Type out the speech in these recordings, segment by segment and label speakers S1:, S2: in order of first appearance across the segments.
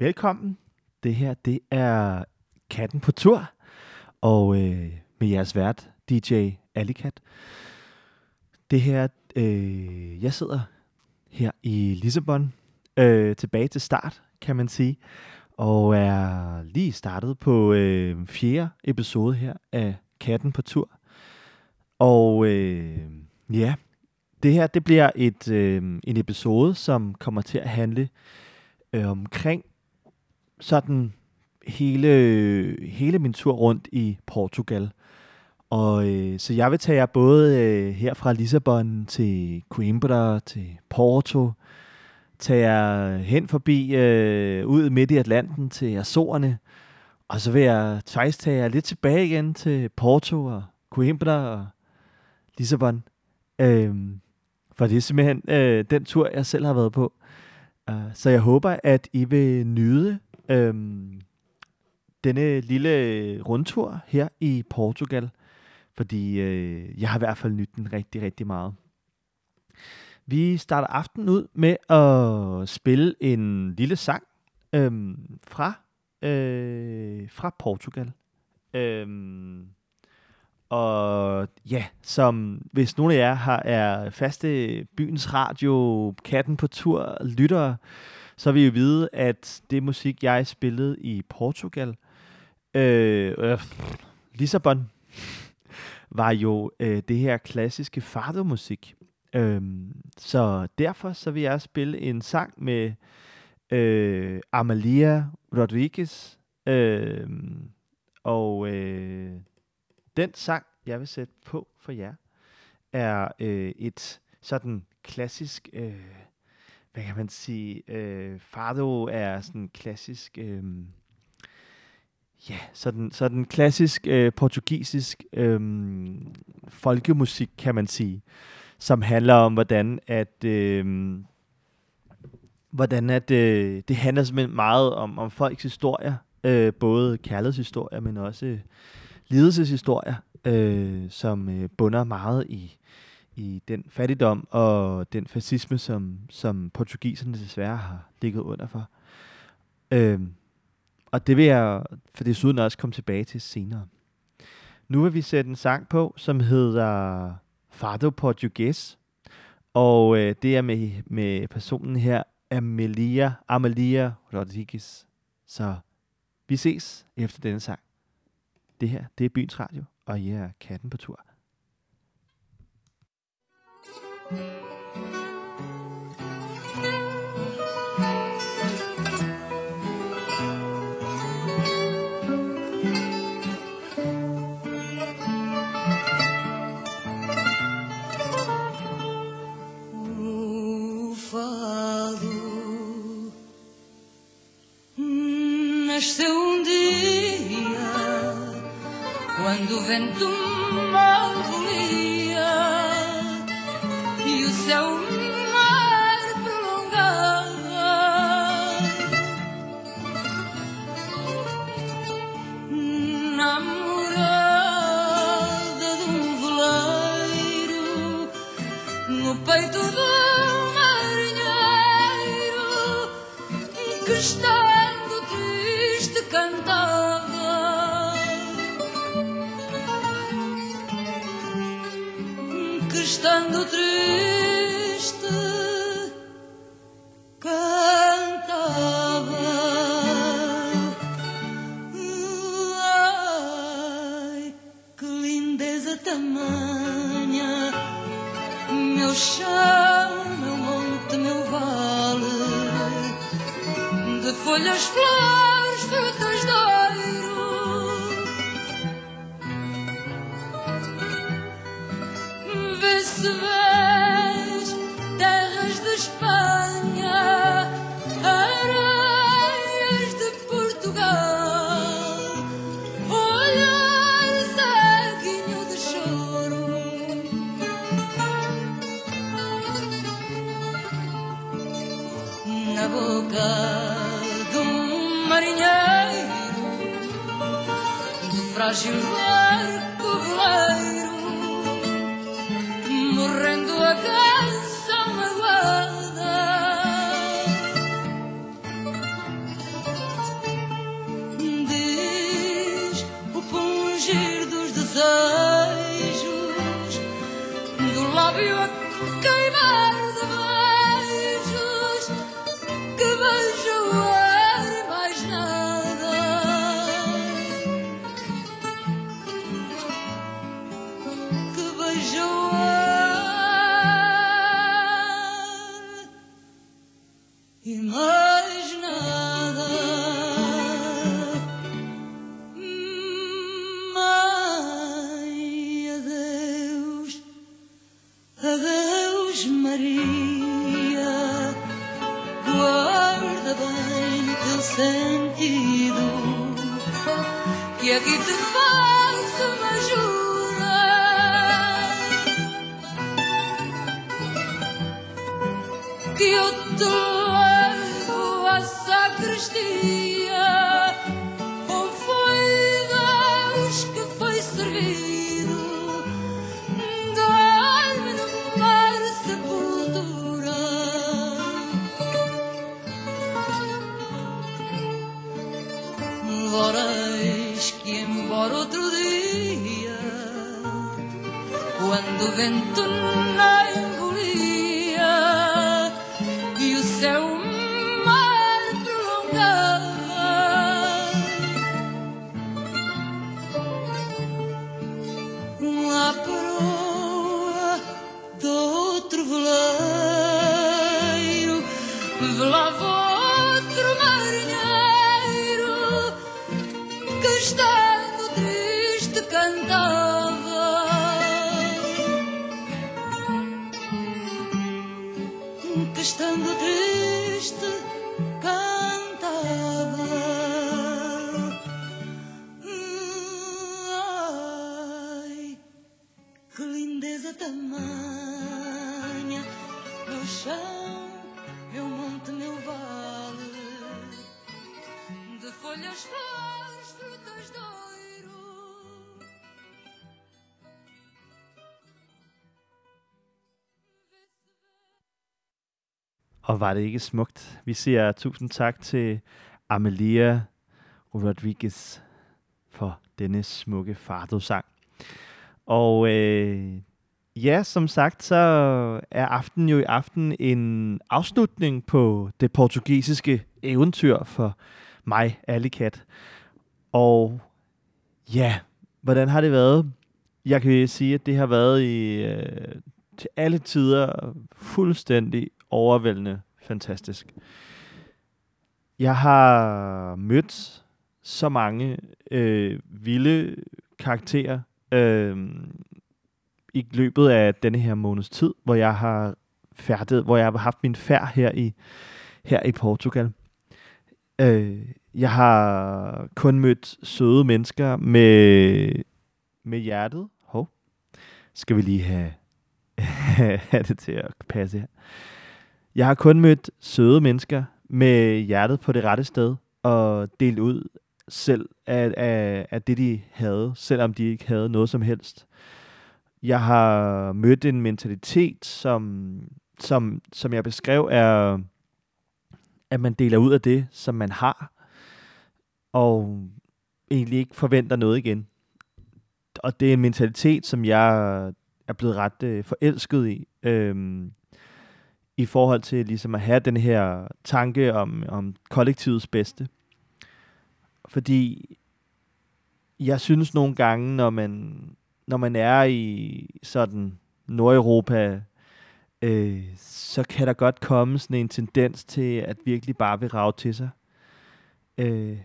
S1: Velkommen. Det her, det er Katten på tur. Og øh, med jeres vært, DJ Alicat. Det her, øh, jeg sidder her i Lissabon. Øh, tilbage til start, kan man sige. Og er lige startet på øh, fjerde episode her af Katten på tur. Og øh, ja, det her det bliver et øh, en episode, som kommer til at handle øh, omkring sådan hele, hele min tur rundt i Portugal. Og øh, så jeg vil tage jer både øh, her fra Lissabon til Coimbra, til Porto, tage jer hen forbi øh, ud midt i Atlanten til Azorerne, og så vil jeg faktisk tage jer lidt tilbage igen til Porto og Coimbra og Lissabon. Øh, for det er simpelthen øh, den tur, jeg selv har været på. Uh, så jeg håber, at I vil nyde øhm, denne lille rundtur her i Portugal. Fordi øh, jeg har i hvert fald nydt den rigtig, rigtig meget. Vi starter aftenen ud med at spille en lille sang øhm, fra, øh, fra Portugal. Øhm, og ja, som hvis nogle af jer har, er faste byens radio, katten på tur, lyttere, så vil I jo vide, at det musik, jeg spillede i Portugal, øh, øh, Lissabon, var jo øh, det her klassiske fado-musik. Øh, så derfor så vil jeg spille en sang med øh, Amalia Rodriguez, øh, og øh, den sang, jeg vil sætte på for jer, er øh, et sådan klassisk, øh, hvad kan man sige, øh, Fado er sådan klassisk, øh, ja, sådan, sådan klassisk øh, portugisisk øh, folkemusik, kan man sige, som handler om, hvordan at, øh, hvordan at, øh, det handler simpelthen meget om, om folks historier, øh, både kærlighedshistorier, men også øh, lidelseshistorier, øh, som øh, bunder meget i, i den fattigdom og den fascisme, som, som portugiserne desværre har ligget under for. Øhm, og det vil jeg for desuden også komme tilbage til senere. Nu vil vi sætte en sang på, som hedder Fado Portugues, og øh, det er med, med personen her, Amelia, Amalia Rodriguez. Så vi ses efter denne sang. Det her, det er Byens Radio, og jeg er katten på tur.
S2: Quando o vento mal é Deus mar prolongado. Namorada de um veleiro no peito
S1: düştü Var det ikke smukt? Vi siger tusind tak til Amelia Rodriguez for denne smukke fardo-sang. Og øh, ja, som sagt, så er aften jo i aften en afslutning på det portugisiske eventyr for mig, Alicat. Og ja, hvordan har det været? Jeg kan sige, at det har været i øh, til alle tider fuldstændig overvældende fantastisk. Jeg har mødt så mange øh, vilde karakterer øh, i løbet af denne her måneds tid, hvor jeg har færdet, hvor jeg har haft min færd her i her i Portugal. Øh, jeg har kun mødt søde mennesker med med hjertet. Hov. Skal vi lige have, have det til at passe her. Jeg har kun mødt søde mennesker med hjertet på det rette sted og delt ud selv af, af, af det, de havde, selvom de ikke havde noget som helst. Jeg har mødt en mentalitet, som, som, som jeg beskrev, er, at man deler ud af det, som man har, og egentlig ikke forventer noget igen. Og det er en mentalitet, som jeg er blevet ret øh, forelsket i. Øhm, i forhold til ligesom at have den her tanke om, om kollektivets bedste. Fordi jeg synes nogle gange, når man, når man er i sådan Nordeuropa, øh, så kan der godt komme sådan en tendens til, at virkelig bare vil rave til sig. Øh,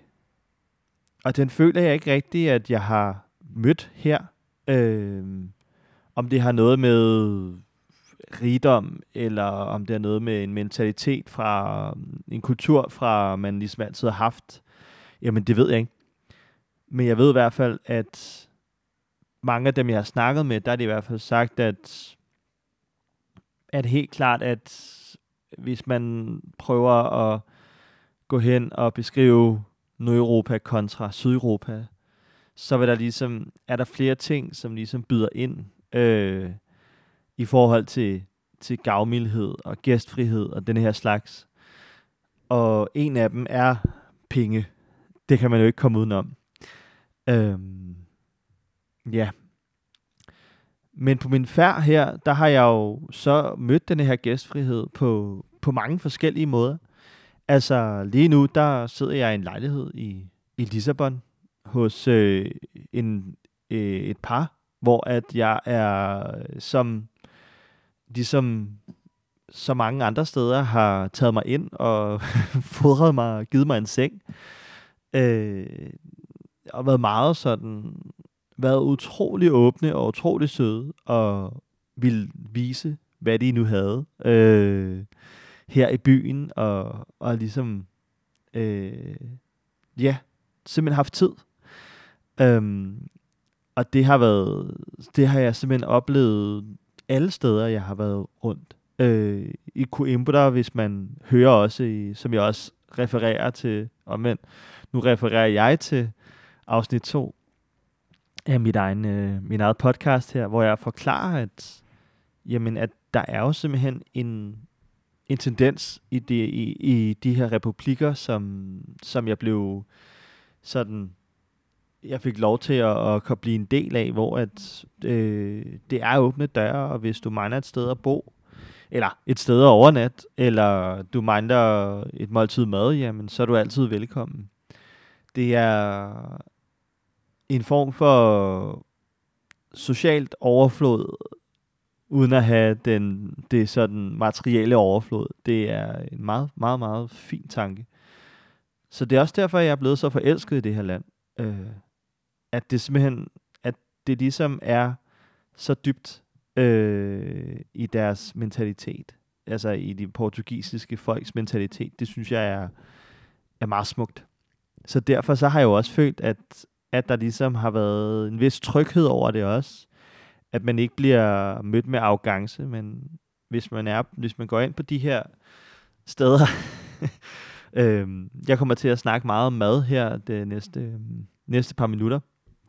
S1: og den føler jeg ikke rigtigt, at jeg har mødt her. Øh, om det har noget med rigdom, eller om det er noget med en mentalitet fra en kultur fra, man ligesom altid har haft. Jamen, det ved jeg ikke. Men jeg ved i hvert fald, at mange af dem, jeg har snakket med, der er det i hvert fald sagt, at, at helt klart, at hvis man prøver at gå hen og beskrive Nordeuropa kontra Sydeuropa, så vil der ligesom, er der flere ting, som ligesom byder ind øh, i forhold til, til gavmildhed og gæstfrihed og den her slags. Og en af dem er penge. Det kan man jo ikke komme udenom. Øhm, ja. Men på min færd her, der har jeg jo så mødt den her gæstfrihed på, på mange forskellige måder. Altså lige nu, der sidder jeg i en lejlighed i, i Lissabon hos øh, en, øh, et par, hvor at jeg er som ligesom så mange andre steder har taget mig ind og fodret mig og givet mig en seng. Øh, og været meget sådan, været utrolig åbne og utrolig søde og ville vise, hvad de nu havde øh, her i byen og, og ligesom øh, ja, simpelthen haft tid. Øhm, og det har været, det har jeg simpelthen oplevet alle steder, jeg har været rundt. Øh, I Coimbra, hvis man hører også, i, som jeg også refererer til, og men nu refererer jeg til afsnit 2 af mit egen, øh, min eget podcast her, hvor jeg forklarer, at, jamen, at der er jo simpelthen en, en tendens i de, i, i de her republikker, som, som jeg blev sådan jeg fik lov til at, at blive en del af, hvor at, øh, det er åbne døre, og hvis du mangler et sted at bo, eller et sted at overnat, eller du mangler et måltid mad, jamen, så er du altid velkommen. Det er en form for socialt overflod, uden at have den, det sådan materielle overflod. Det er en meget, meget, meget fin tanke. Så det er også derfor, jeg er blevet så forelsket i det her land. Øh, at det simpelthen, at det ligesom er så dybt øh, i deres mentalitet. Altså i de portugisiske folks mentalitet. Det synes jeg er, er meget smukt. Så derfor så har jeg jo også følt, at, at der ligesom har været en vis tryghed over det også. At man ikke bliver mødt med arrogance, men hvis man, er, hvis man går ind på de her steder, øhm, jeg kommer til at snakke meget om mad her det næste, næste par minutter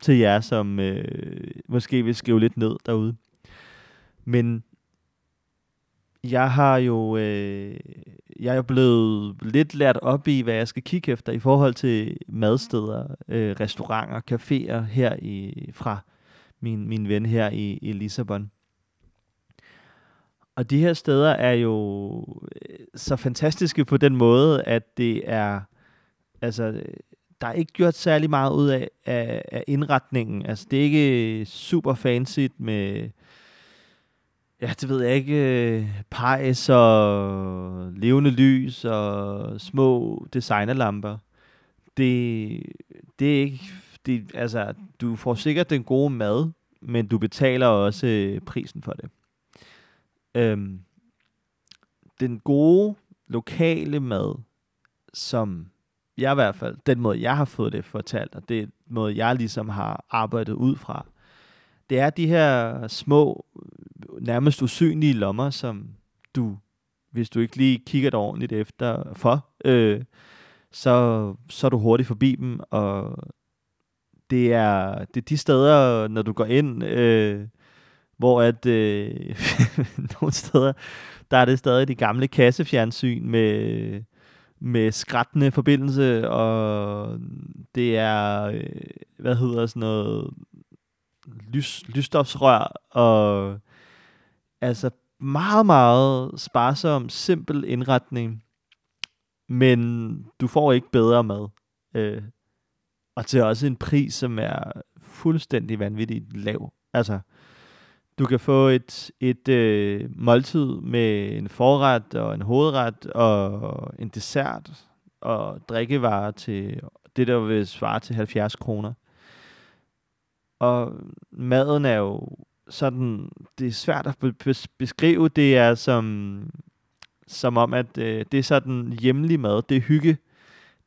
S1: til jer, som øh, måske vil skrive lidt ned derude. Men jeg har jo øh, jeg er blevet lidt lært op i, hvad jeg skal kigge efter i forhold til madsteder, øh, restauranter, caféer her i, fra min, min ven her i, i Lissabon. Og de her steder er jo øh, så fantastiske på den måde, at det er altså der er ikke gjort særlig meget ud af, af, af indretningen. Altså, det er ikke super fancy med, ja, det ved jeg ikke, øh, pejs og levende lys og små designerlamper. Det, det er ikke, det, altså, du får sikkert den gode mad, men du betaler også øh, prisen for det. Øhm, den gode lokale mad, som jeg i hvert fald, den måde, jeg har fået det fortalt, og det måde, jeg ligesom har arbejdet ud fra, det er de her små, nærmest usynlige lommer, som du, hvis du ikke lige kigger dig ordentligt efter for, øh, så, så er du hurtigt forbi dem, og det er, det er de steder, når du går ind, øh, hvor at øh, nogle steder, der er det stadig de gamle kassefjernsyn med med skrættende forbindelse, og det er, øh, hvad hedder sådan noget, lys, lysstofsrør, og altså meget, meget sparsom, simpel indretning, men du får ikke bedre mad. Øh, og til også en pris, som er fuldstændig vanvittigt lav. Altså, du kan få et, et øh, måltid med en forret og en hovedret og en dessert og drikkevarer til det, der vil svare til 70 kroner. Og maden er jo sådan, det er svært at beskrive, det er som, som om, at øh, det er sådan hjemlig mad, det er hygge.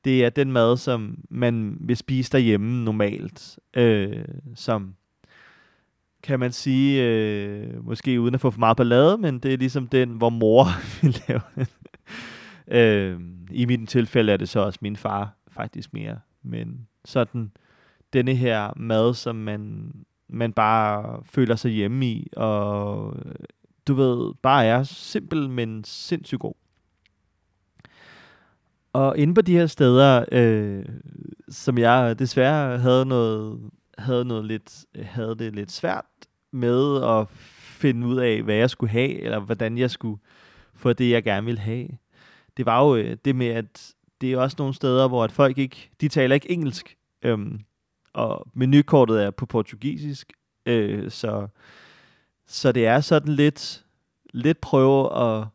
S1: Det er den mad, som man vil spise derhjemme normalt, øh, som kan man sige, øh, måske uden at få for meget ballade, men det er ligesom den, hvor mor vil lave øh, I mit tilfælde er det så også min far faktisk mere, men sådan denne her mad, som man, man bare føler sig hjemme i, og øh, du ved, bare er simpel, men sindssygt god. Og inde på de her steder, øh, som jeg desværre havde noget, havde noget lidt, øh, havde det lidt svært med at finde ud af, hvad jeg skulle have, eller hvordan jeg skulle få det, jeg gerne ville have. Det var jo øh, det med, at det er også nogle steder, hvor at folk ikke, de taler ikke engelsk, øhm, og menukortet er på portugisisk, øh, så, så det er sådan lidt, lidt prøve at,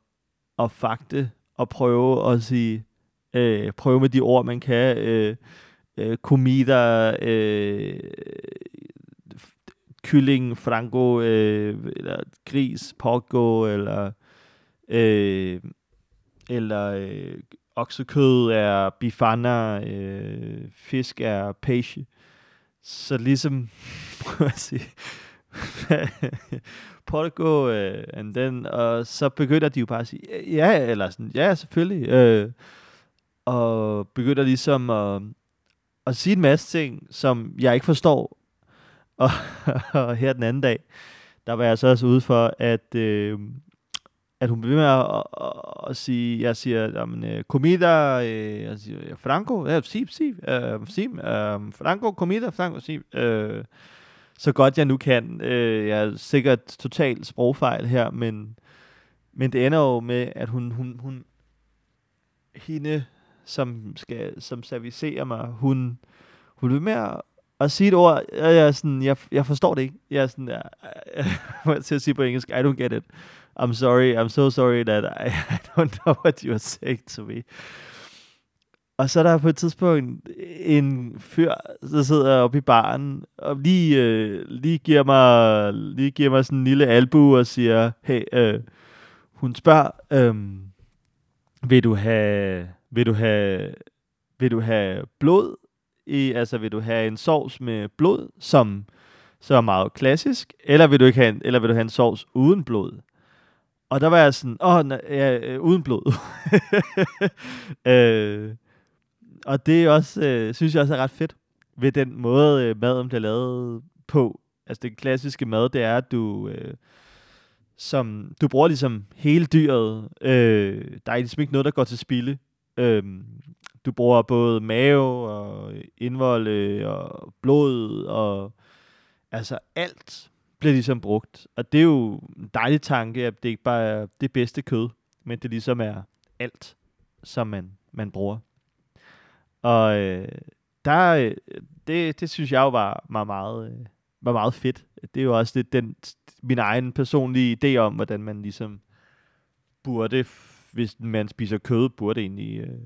S1: at fakte, og prøve at sige, øh, prøve med de ord, man kan, øh, øh, comida, øh, kylling, frango, øh, eller gris, porco, eller, øh, eller øh, oksekød er bifana, øh, fisk er peixe. Så ligesom, prøv at sige, porco, øh, and then, og så begynder de jo bare at sige, ja, eller sådan, ja, selvfølgelig, øh, og begynder ligesom at, at sige en masse ting, som jeg ikke forstår, og, og her den anden dag, der var jeg så også ude for, at, øh, at hun blev med at, at, at, at sige, jeg siger, jamen, øh, comida, øh, jeg siger, franco, ja, si, si, øh, si, øh, franco, comida, franco, si, øh, så godt jeg nu kan. Øh, jeg er sikkert totalt sprogfejl her, men, men det ender jo med, at hun, hun, hun hende, som, skal, som servicerer mig, hun, hun vil med at, sige et ord, jeg, jeg, sådan, jeg, jeg forstår det ikke. Jeg er sådan, jeg, jeg, til at sige på engelsk, I don't get it. I'm sorry, I'm so sorry that I, I don't know what you are saying to me. Og så er der på et tidspunkt en fyr, der sidder oppe i baren, og lige, øh, lige, giver mig, lige giver mig sådan en lille albu og siger, hey, øh, hun spørger, øh, vil du have, vil du have, vil du have blod i, altså vil du have en sovs med blod, som så er meget klassisk, eller vil du ikke have en, eller vil du have en sovs uden blod? Og der var jeg sådan, åh, oh, ja, øh, uden blod. øh, og det er også, øh, synes jeg også er ret fedt ved den måde, øh, maden bliver lavet på. Altså det klassiske mad, det er, at du, øh, som, du bruger ligesom hele dyret. Øh, der er ligesom ikke noget, der går til spilde. Øhm, du bruger både mave og indvolde øh, og blod og altså alt bliver ligesom brugt. Og det er jo en dejlig tanke, at det ikke bare er det bedste kød, men det ligesom er alt, som man, man bruger. Og øh, der, øh, det, det synes jeg jo var, var, meget, øh, var meget fedt. Det er jo også lidt den, min egen personlige idé om, hvordan man ligesom burde, hvis man spiser kød, burde egentlig øh,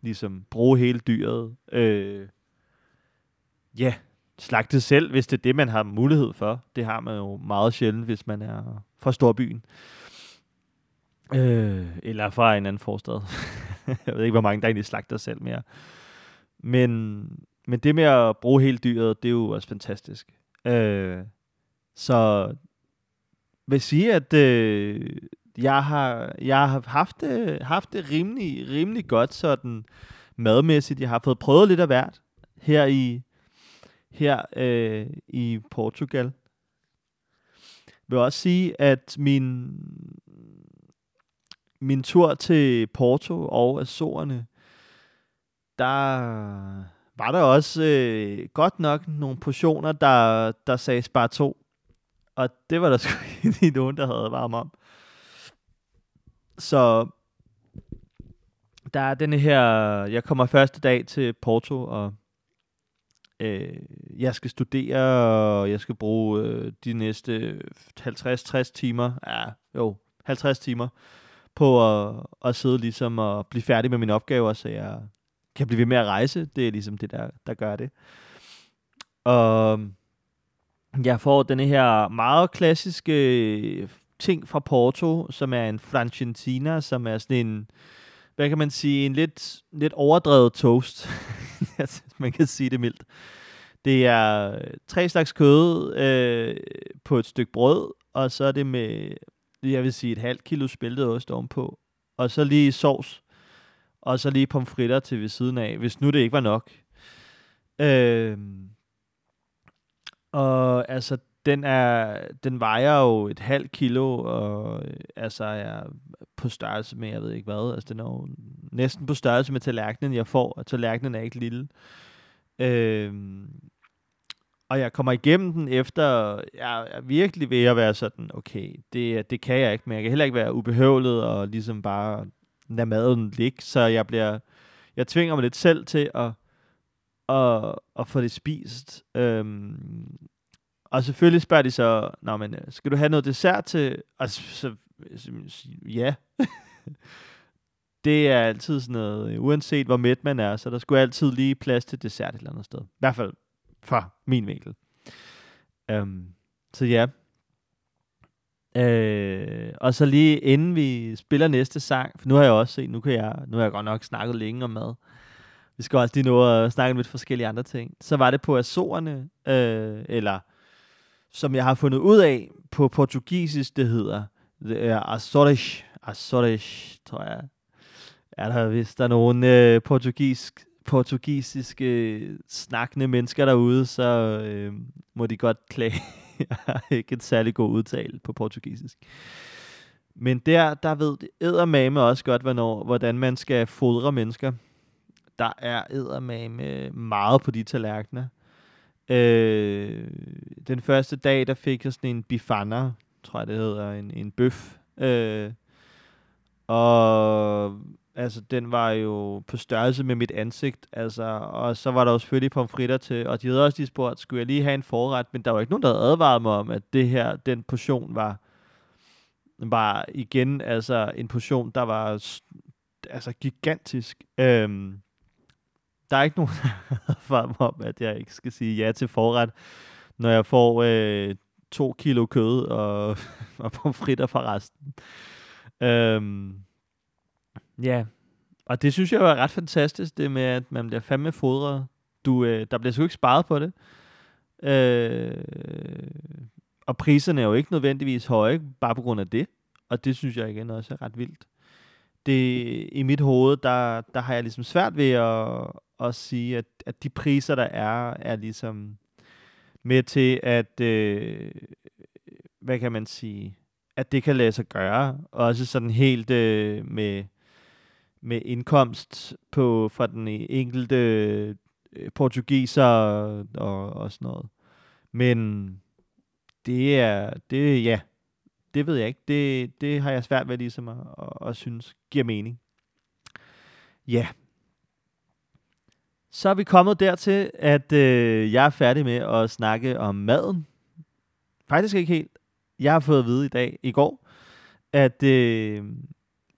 S1: ligesom bruge hele dyret. Øh, ja, slagte selv, hvis det er det, man har mulighed for. Det har man jo meget sjældent, hvis man er fra storbyen. Øh, eller fra en anden forstad. jeg ved ikke, hvor mange der egentlig slagter selv mere. Men, men det med at bruge hele dyret, det er jo også fantastisk. Øh, så vil sige, at øh, jeg har, jeg har haft det, haft det rimelig, rimelig godt sådan madmæssigt. Jeg har fået prøvet lidt af hvert her i, her øh, i Portugal. Jeg vil også sige, at min, min tur til Porto og Azorerne, der var der også øh, godt nok nogle portioner, der, der sagde spar to. Og det var der sgu ikke nogen, der havde varm om. Så der er denne her, jeg kommer første dag til Porto, og øh, jeg skal studere, og jeg skal bruge øh, de næste 50-60 timer, ja, jo, 50 timer, på at, at sidde ligesom og blive færdig med mine opgaver, så jeg kan blive ved med at rejse. Det er ligesom det, der, der gør det. Og jeg får denne her meget klassiske ting fra Porto, som er en francentina, som er sådan en, hvad kan man sige, en lidt, lidt overdrevet toast. man kan sige det mildt. Det er tre slags kød øh, på et stykke brød, og så er det med, jeg vil sige, et halvt kilo spæltet ost ovenpå. Og så lige sovs, og så lige pomfritter til ved siden af, hvis nu det ikke var nok. Øh, og altså, den, er, den vejer jo et halvt kilo, og øh, altså er på størrelse med, jeg ved ikke hvad, altså den er jo næsten på størrelse med tallerkenen, jeg får, og tallerkenen er ikke lille. Øh, og jeg kommer igennem den efter, jeg er virkelig ved at være sådan, okay, det, det kan jeg ikke, men jeg kan heller ikke være ubehøvlet og ligesom bare lade maden ligge, så jeg bliver, jeg tvinger mig lidt selv til at, at, at få det spist. Øhm, og selvfølgelig spørger de så, Nå, men, øh, skal du have noget dessert til? Og så, så, så ja. det er altid sådan noget, øh, uanset hvor mæt man er, så der skulle altid lige plads til dessert et eller andet sted. I hvert fald fra min vinkel. Um, så ja. Uh, og så lige inden vi spiller næste sang, for nu har jeg også set, nu, kan jeg, nu har jeg godt nok snakket længe om mad. Vi skal også lige nå at snakke om lidt forskellige andre ting. Så var det på Azorerne, uh, eller som jeg har fundet ud af på portugisisk, det hedder det er Azores, Azores, tror jeg. Er der, hvis der er nogen øh, portugisisk, portugisiske øh, snakkende mennesker derude, så øh, må de godt klage. jeg har ikke en særlig god udtale på portugisisk. Men der, der ved eddermame også godt, hvornår, hvordan man skal fodre mennesker. Der er eddermame meget på de tallerkener. Øh, den første dag, der fik jeg sådan en bifana, tror jeg det hedder, en, en bøf. Øh, og altså, den var jo på størrelse med mit ansigt, altså, og så var der jo selvfølgelig pomfritter til, og de havde også lige spurgt, skulle jeg lige have en forret, men der var ikke nogen, der havde advaret mig om, at det her, den portion var, var igen, altså, en portion, der var altså gigantisk. Øhm, der er ikke nogen, der har om, at jeg ikke skal sige ja til forret, når jeg får øh, to kilo kød og, og pomfritter fra resten. Øhm, ja, og det synes jeg var ret fantastisk, det med, at man bliver fandme fodret. Du, øh, der bliver sgu ikke sparet på det. Øh, og priserne er jo ikke nødvendigvis høje, bare på grund af det. Og det synes jeg igen også er ret vildt. Det, I mit hoved, der, der har jeg ligesom svært ved at, at sige, at, at de priser, der er, er ligesom med til, at, øh, hvad kan man sige, at det kan lade sig gøre. Også sådan helt øh, med, med indkomst på fra den enkelte øh, portugiser og, og, og sådan noget. Men det er, det, ja, det ved jeg ikke. Det, det har jeg svært ved ligesom at, at, at synes giver mening. Ja, så er vi kommet dertil, at øh, jeg er færdig med at snakke om maden. Faktisk ikke helt. Jeg har fået at vide i dag, i går, at øh,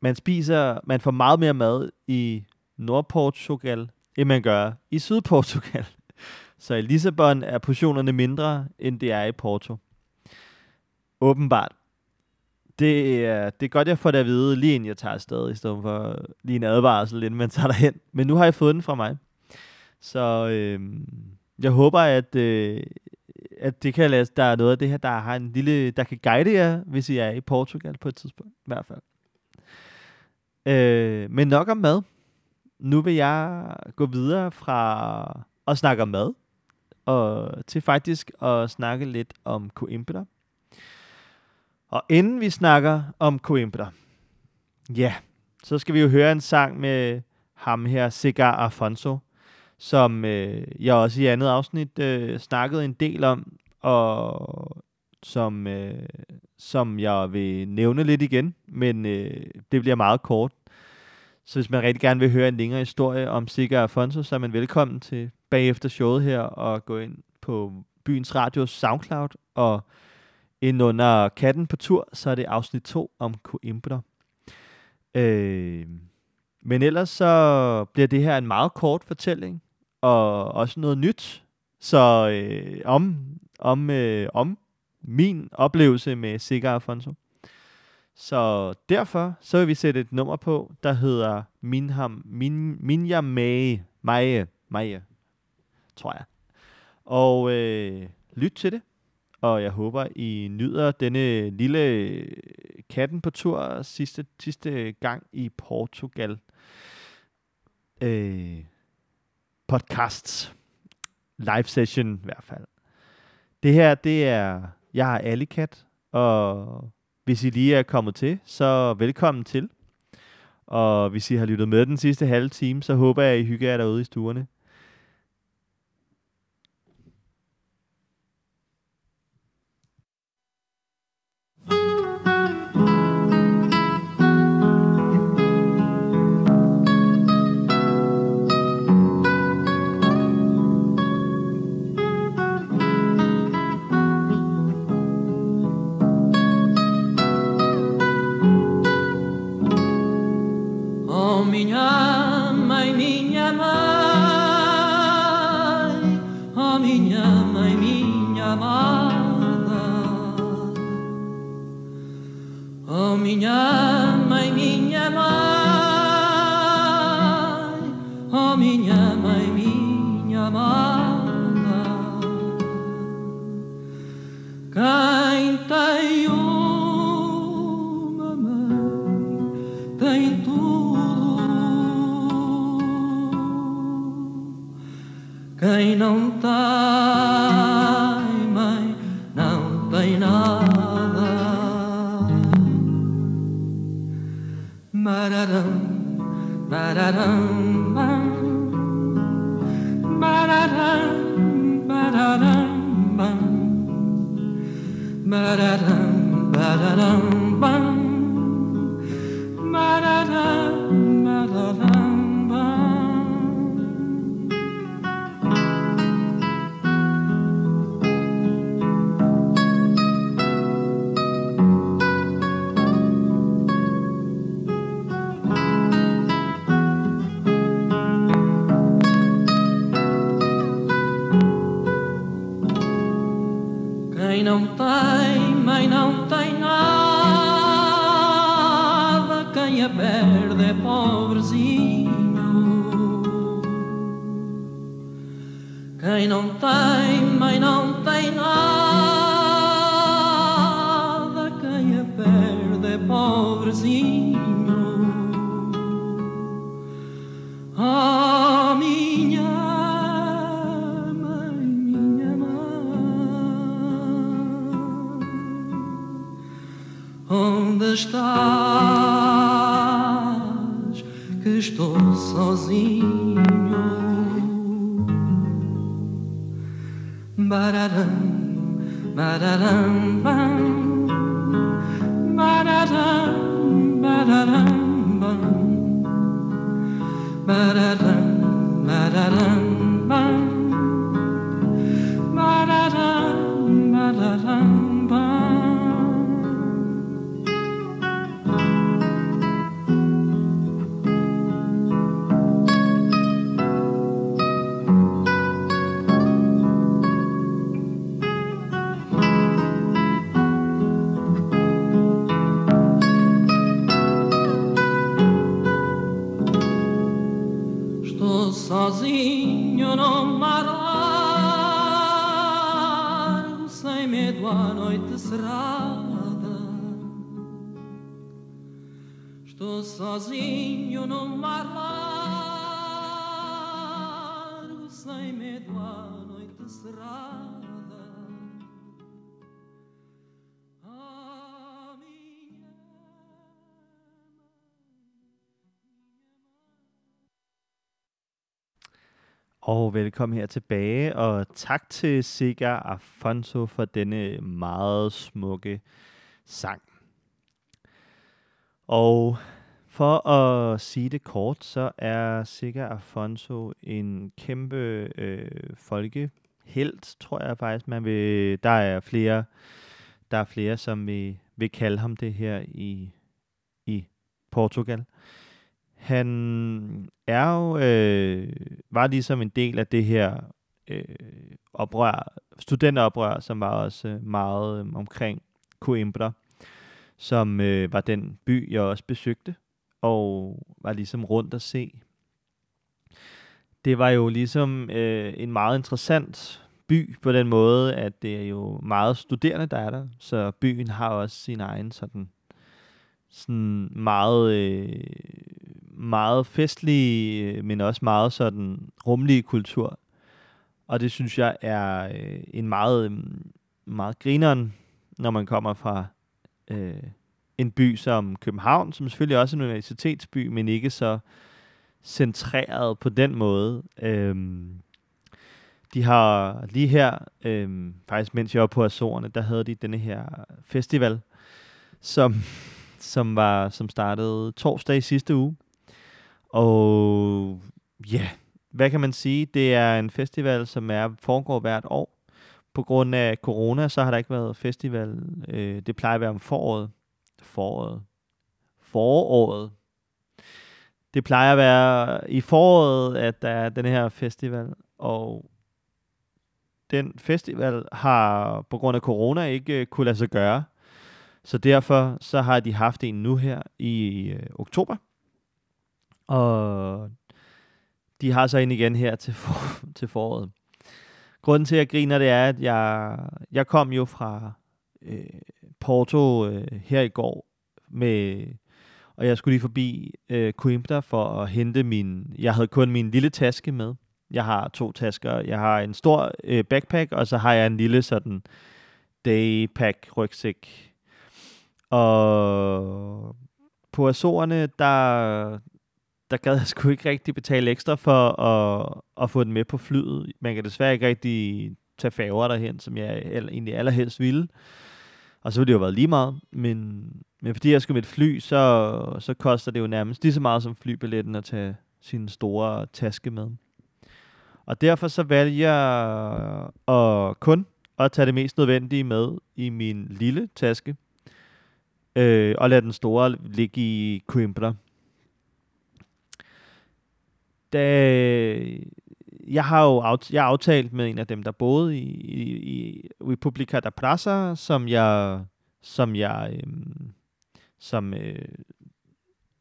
S1: man spiser, man får meget mere mad i Nordportugal, end man gør i Sydportugal. Så i Lissabon er portionerne mindre, end det er i Porto. Åbenbart. Det er, det er godt, jeg får det at vide, lige inden jeg tager afsted, i stedet for lige en advarsel, inden man tager derhen. Men nu har jeg fået den fra mig. Så øh, jeg håber, at, øh, at det kan lade, der er noget af det her, der har en lille, der kan guide jer, hvis I er i Portugal på et tidspunkt, i hvert fald. Øh, men nok om mad. Nu vil jeg gå videre fra at snakke om mad, og til faktisk at snakke lidt om Coimbra. Og inden vi snakker om Coimbra, ja, så skal vi jo høre en sang med ham her, Cigar Afonso, som øh, jeg også i andet afsnit øh, snakkede en del om, og som, øh, som jeg vil nævne lidt igen, men øh, det bliver meget kort. Så hvis man rigtig gerne vil høre en længere historie om Sikker Afonso, så er man velkommen til bagefter showet her og gå ind på Byens Radios SoundCloud og ind under Katten på tur, så er det afsnit 2 om Coimbra. Øh, men ellers så bliver det her en meget kort fortælling, og også noget nyt. Så øh, om, om, øh, om min oplevelse med Sikker Afonso. Så derfor så vil vi sætte et nummer på, der hedder Minham, Min, Minja Mae, Mae, Mae, tror jeg. Og øh, lyt til det. Og jeg håber, I nyder denne lille katten på tur sidste, sidste gang i Portugal. Øh, podcasts. Live session i hvert fald. Det her, det er, jeg er Alicat, og hvis I lige er kommet til, så velkommen til. Og hvis I har lyttet med den sidste halve time, så håber jeg, at I hygger jer derude i stuerne.
S3: Não tem mãe não tem nada. Mararam, mararam, bam. Mararam, mararam, bam. Mararam, mararam, bam. Mararam, não tem, mãe não tem nada. Quem a perde é pobrezinho. Quem não tem, mãe não tem nada. Onde estás? Que estou sozinho. Bararam, bararam, bam. Bararam, bararam, bam. Bararam, bararam, sozinho no mar largo, sem medo à noite cerrada. Minha
S1: Og velkommen her tilbage, og tak til Sigar Afonso for denne meget smukke sang. Og for at sige det kort, så er Sigar Afonso en kæmpe øh, folkehelt, tror jeg faktisk, man vil. Der er flere, der er flere, som vil, vil kalde ham det her i, i Portugal. Han er jo, øh, var ligesom en del af det her øh, oprør, studenteroprør, som var også øh, meget øh, omkring Coimbra, som øh, var den by, jeg også besøgte, og var ligesom rundt at se. Det var jo ligesom øh, en meget interessant by på den måde, at det er jo meget studerende, der er der, så byen har også sin egen sådan, sådan meget, øh, meget festlig, øh, men også meget sådan rumlige kultur. Og det synes jeg er øh, en meget, øh, meget grineren, når man kommer fra øh, en by som København, som selvfølgelig også er en universitetsby, men ikke så centreret på den måde. Øhm, de har lige her, øhm, faktisk mens jeg var på Azorerne, der havde de denne her festival, som, som, var, som startede torsdag i sidste uge. Og ja, hvad kan man sige? Det er en festival, som er foregår hvert år. På grund af corona, så har der ikke været festival. Øh, det plejer at være om foråret. Foråret. Foråret. Det plejer at være i foråret, at der er den her festival. Og den festival har på grund af corona ikke øh, kunne lade sig gøre. Så derfor så har de haft en nu her i øh, oktober. Og de har så en igen her til, for, til foråret. Grunden til, at jeg griner, det er, at jeg, jeg kom jo fra øh, Porto øh, her i går, med, og jeg skulle lige forbi øh, Coimbra for at hente min... Jeg havde kun min lille taske med. Jeg har to tasker. Jeg har en stor øh, backpack, og så har jeg en lille sådan daypack rygsæk. Og på Azorerne, der, der gad jeg sgu ikke rigtig betale ekstra for at, at få den med på flyet. Man kan desværre ikke rigtig tage færger derhen, som jeg egentlig allerhelst ville. Og så ville det jo været lige meget, men, men fordi jeg skulle med et fly, så, så koster det jo nærmest lige så meget som flybilletten at tage sin store taske med. Og derfor så vælger jeg at kun at tage det mest nødvendige med i min lille taske, øh, og lade den store ligge i Coimbra. Da, jeg har jo aft, jeg har aftalt med en af dem, der boede i, i, i Republica da Praça, som jeg, som jeg, øh, som, øh,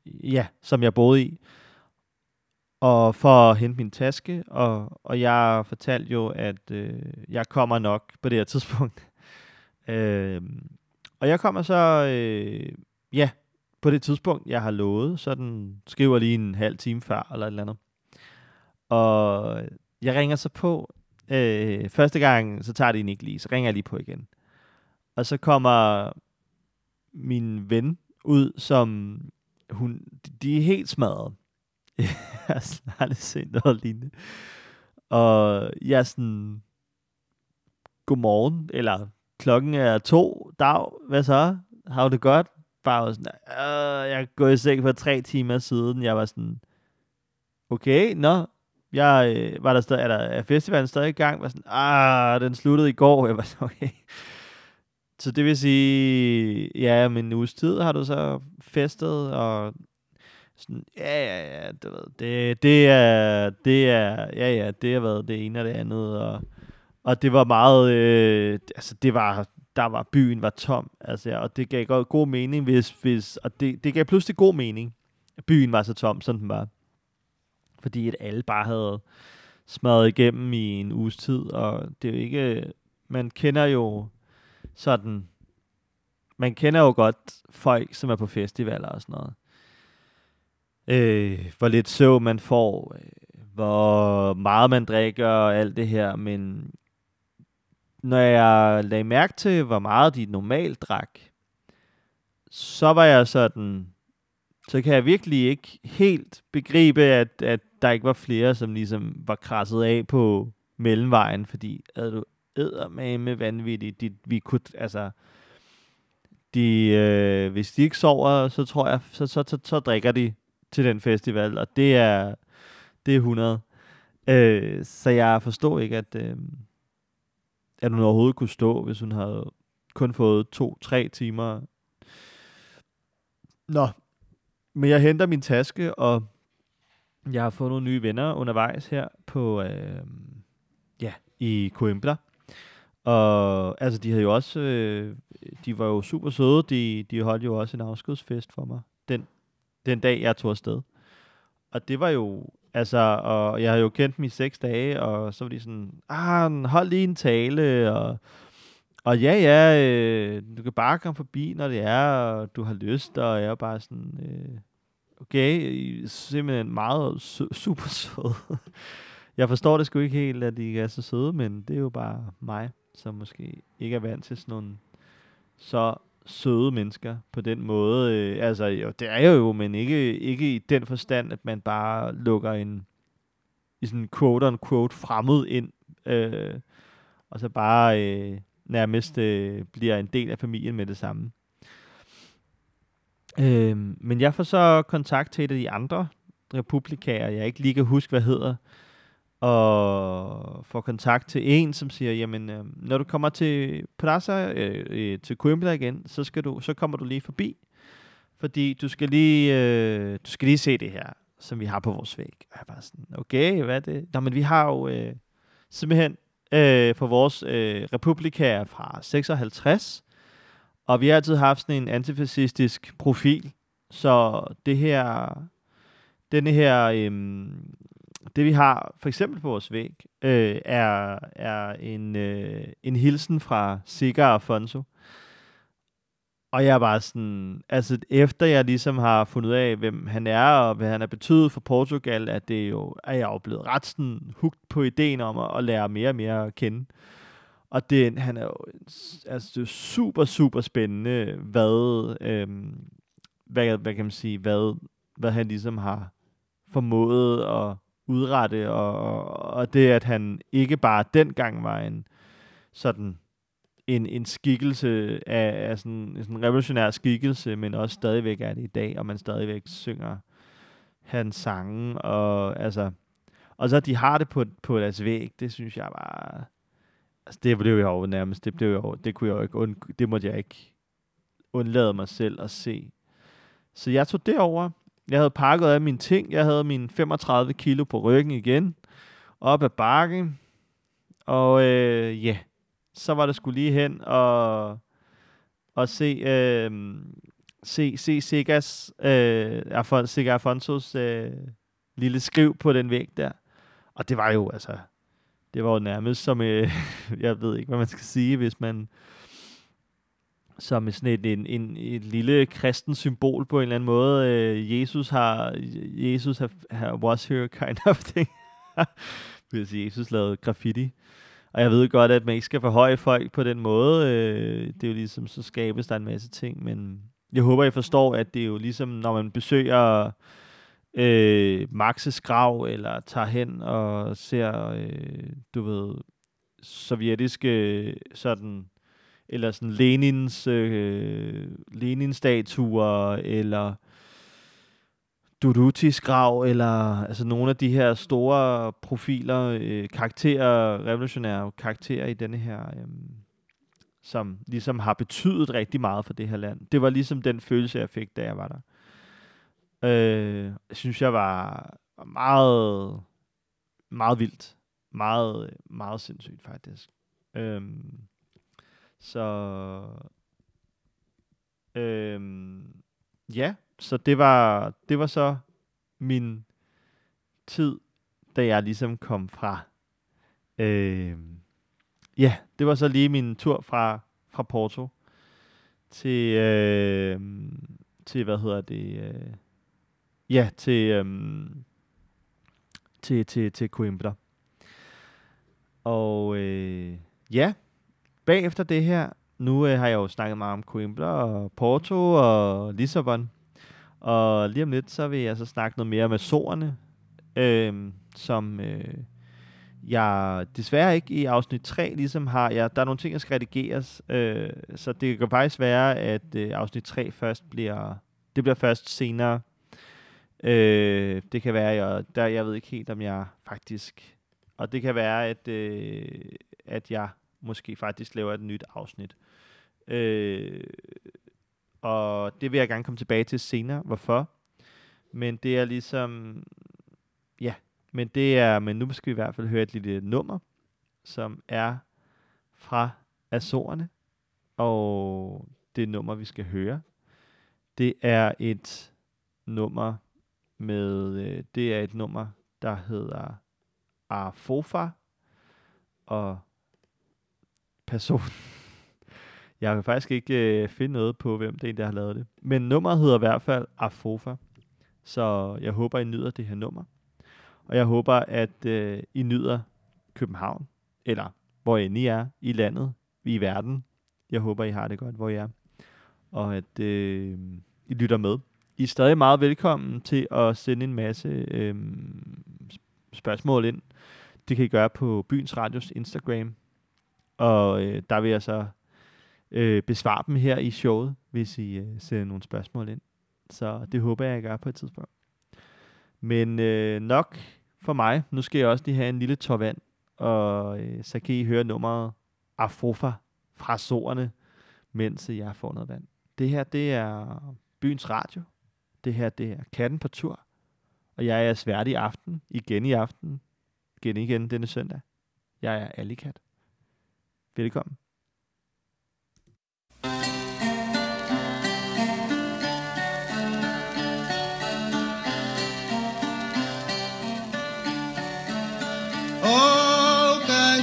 S1: ja, som jeg boede i, og for at hente min taske, og, og jeg fortalte jo, at øh, jeg kommer nok på det her tidspunkt. øh, og jeg kommer så, øh, ja, på det tidspunkt, jeg har lovet, så den skriver lige en halv time før, eller et eller andet. Og jeg ringer så på. Øh, første gang, så tager det ikke lige, så ringer jeg lige på igen. Og så kommer min ven ud, som hun, de er helt smadret. jeg har aldrig set noget lignende. Og jeg er sådan, godmorgen, eller klokken er to, dag, hvad så? Har du det godt? Bare sådan, øh, jeg er gået i seng for tre timer siden. Jeg var sådan, okay, nå, jeg øh, var der stadig, er, der, er festivalen stadig i gang? Var sådan, ah, den sluttede i går. Jeg var sådan, okay. Så det vil sige, ja, men en uges tid har du så festet, og sådan, ja, ja, ja, du ved, det, det er, det er, ja, ja, det har været det ene og det andet, og, og det var meget, øh, altså det var, der var, byen var tom, altså, ja, og det gav god, god mening, hvis, hvis, og det, det gav pludselig god mening, at byen var så tom, som den var. Fordi at alle bare havde smadret igennem i en uges tid, og det er jo ikke, man kender jo sådan, man kender jo godt folk, som er på festivaler og sådan noget. Øh, hvor lidt så man får, øh, hvor meget man drikker og alt det her, men når jeg lagde mærke til, hvor meget de normalt drak, så var jeg sådan, så kan jeg virkelig ikke helt begribe, at, at der ikke var flere, som ligesom var krasset af på mellemvejen, fordi er du med vanvittigt, de, vi kunne, altså, de, øh, hvis de ikke sover, så tror jeg, så, så, så, så drikker de til den festival, og det er, det er 100. Øh, så jeg forstår ikke, at, øh, at hun overhovedet kunne stå, hvis hun havde kun fået to-tre timer. Nå, men jeg henter min taske, og jeg har fået nogle nye venner undervejs her på, øh, ja, i Coimbra. Og altså, de havde jo også, øh, de var jo super søde, de, de holdt jo også en afskedsfest for mig den den dag, jeg tog afsted. Og det var jo, altså, og jeg havde jo kendt dem i seks dage, og så var de sådan, ah, hold lige en tale, og, og ja, ja, øh, du kan bare komme forbi, når det er, og du har lyst, og jeg er bare sådan, øh, okay, simpelthen meget su- super sød. jeg forstår det sgu ikke helt, at de er så søde, men det er jo bare mig, som måske ikke er vant til sådan nogle så søde mennesker på den måde. Øh, altså, jo, det er jo, men ikke, ikke i den forstand, at man bare lukker en i sådan quote-unquote fremmed ind, øh, og så bare øh, nærmest øh, bliver en del af familien med det samme. Øh, men jeg får så kontakt til et af de andre republikaner, jeg ikke lige kan huske, hvad hedder, og får kontakt til en, som siger, jamen, øh, når du kommer til Plaza, øh, øh, til Coimbra igen, så, skal du, så kommer du lige forbi, fordi du skal lige, øh, du skal lige se det her, som vi har på vores væg. Og jeg bare sådan, okay, hvad er det? Nå, men vi har jo øh, simpelthen øh, for vores øh, republikaner fra 56, Og vi har altid haft sådan en antifascistisk profil, så det her, denne her, øh, det vi har for eksempel på vores væg, øh, er, er en, øh, en hilsen fra Sigar Afonso. Og jeg er bare sådan, altså efter jeg ligesom har fundet ud af, hvem han er, og hvad han har betydet for Portugal, at det jo, er jeg jo blevet ret sådan hugt på ideen om at, at lære mere og mere at kende. Og det, han er jo, altså det er super, super spændende, hvad, øhm, hvad, hvad kan man sige, hvad, hvad han ligesom har formået at udrette, og, og, og det, at han ikke bare dengang var en sådan en, en skikkelse af, af sådan, en sådan revolutionær skikkelse, men også stadigvæk er det i dag, og man stadigvæk synger hans sange, og altså, og så de har det på, på deres væg, det synes jeg bare, altså det blev jeg over nærmest, det blev jo, det kunne jeg jo ikke, und, det måtte jeg ikke undlade mig selv at se. Så jeg tog det over. Jeg havde pakket af mine ting. Jeg havde mine 35 kilo på ryggen igen. Op ad bakken. Og øh, ja, yeah så var det skulle lige hen og, og se, øh, se, se Sigas, øh, Afon, Siga Afonsos øh, lille skriv på den væg der. Og det var jo, altså, det var jo nærmest som, øh, jeg ved ikke, hvad man skal sige, hvis man, som sådan et, en, en, et lille kristen symbol på en eller anden måde. Øh, Jesus har, Jesus har, was here kind of thing. hvis Jesus lavede graffiti. Og jeg ved godt, at man ikke skal forhøje folk på den måde. Øh, det er jo ligesom, så skabes der en masse ting, men jeg håber, I forstår, at det er jo ligesom, når man besøger øh, Maxes grav, eller tager hen og ser, øh, du ved, sovjetiske sådan eller sådan Lenins øh, Lenin-statuer, eller Duruti's grav, eller altså nogle af de her store profiler, øh, karakterer, revolutionære karakterer i denne her, øh, som ligesom har betydet rigtig meget for det her land. Det var ligesom den følelse, jeg fik, da jeg var der. Øh, jeg synes, jeg var meget, meget vildt. Meget, meget sindssygt, faktisk. Øh, så Øh, ja, så det var det var så min tid, da jeg ligesom kom fra. Øh, ja, det var så lige min tur fra fra Porto til øh, til hvad hedder det? Øh, ja, til øh, til til til Coimbra. Og øh, ja, bagefter det her, nu øh, har jeg jo snakket meget om Coimbra og Porto og Lissabon. Og lige om lidt, så vil jeg så snakke noget mere med sårene, øh, som øh, jeg desværre ikke i afsnit 3 ligesom har. Jeg, der er nogle ting, der skal redigeres, øh, så det kan faktisk være, at øh, afsnit 3 først bliver, det bliver først senere. Øh, det kan være, jeg, der, jeg ved ikke helt, om jeg faktisk, og det kan være, at, øh, at jeg måske faktisk laver et nyt afsnit. Øh, og det vil jeg gerne komme tilbage til senere, hvorfor. Men det er ligesom, ja, men det er, men nu skal vi i hvert fald høre et lille nummer, som er fra Azorerne, og det nummer, vi skal høre, det er et nummer med, øh, det er et nummer, der hedder Arfofa, og person. Jeg kan faktisk ikke øh, finde noget på, hvem det er, der har lavet det. Men nummeret hedder i hvert fald Afofa. Så jeg håber, I nyder det her nummer. Og jeg håber, at øh, I nyder København, eller hvor end I er i landet, i verden. Jeg håber, I har det godt, hvor I er. Og at øh, I lytter med. I er stadig meget velkommen til at sende en masse øh, spørgsmål ind. Det kan I gøre på Byens Radios Instagram. Og øh, der vil jeg så øh, besvare dem her i showet, hvis I øh, sender nogle spørgsmål ind. Så det håber jeg, jeg gør på et tidspunkt. Men øh, nok for mig. Nu skal jeg også lige have en lille tår vand, og øh, så kan I høre nummeret Afrofa fra sårene, mens jeg får noget vand. Det her, det er byens radio. Det her, det er katten på tur. Og jeg er svært i aften, igen i aften, igen igen denne søndag. Jeg er Alikat. Velkommen.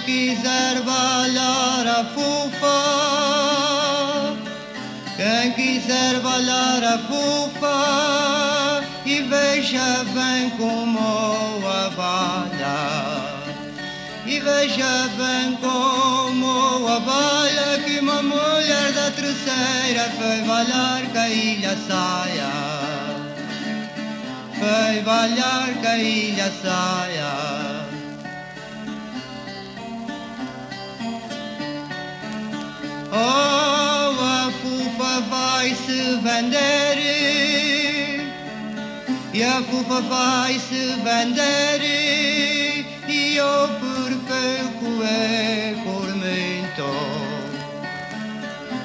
S4: Quiser bailar a fufa, quem quiser bailar a fufa e veja bem como a baila. E veja bem como a baila que uma mulher da terceira foi bailar com a ilha saia. Foi bailar com a ilha saia. Oh, a fufa vai se vender. E a fufa vai se vender. E eu por pouco é por muito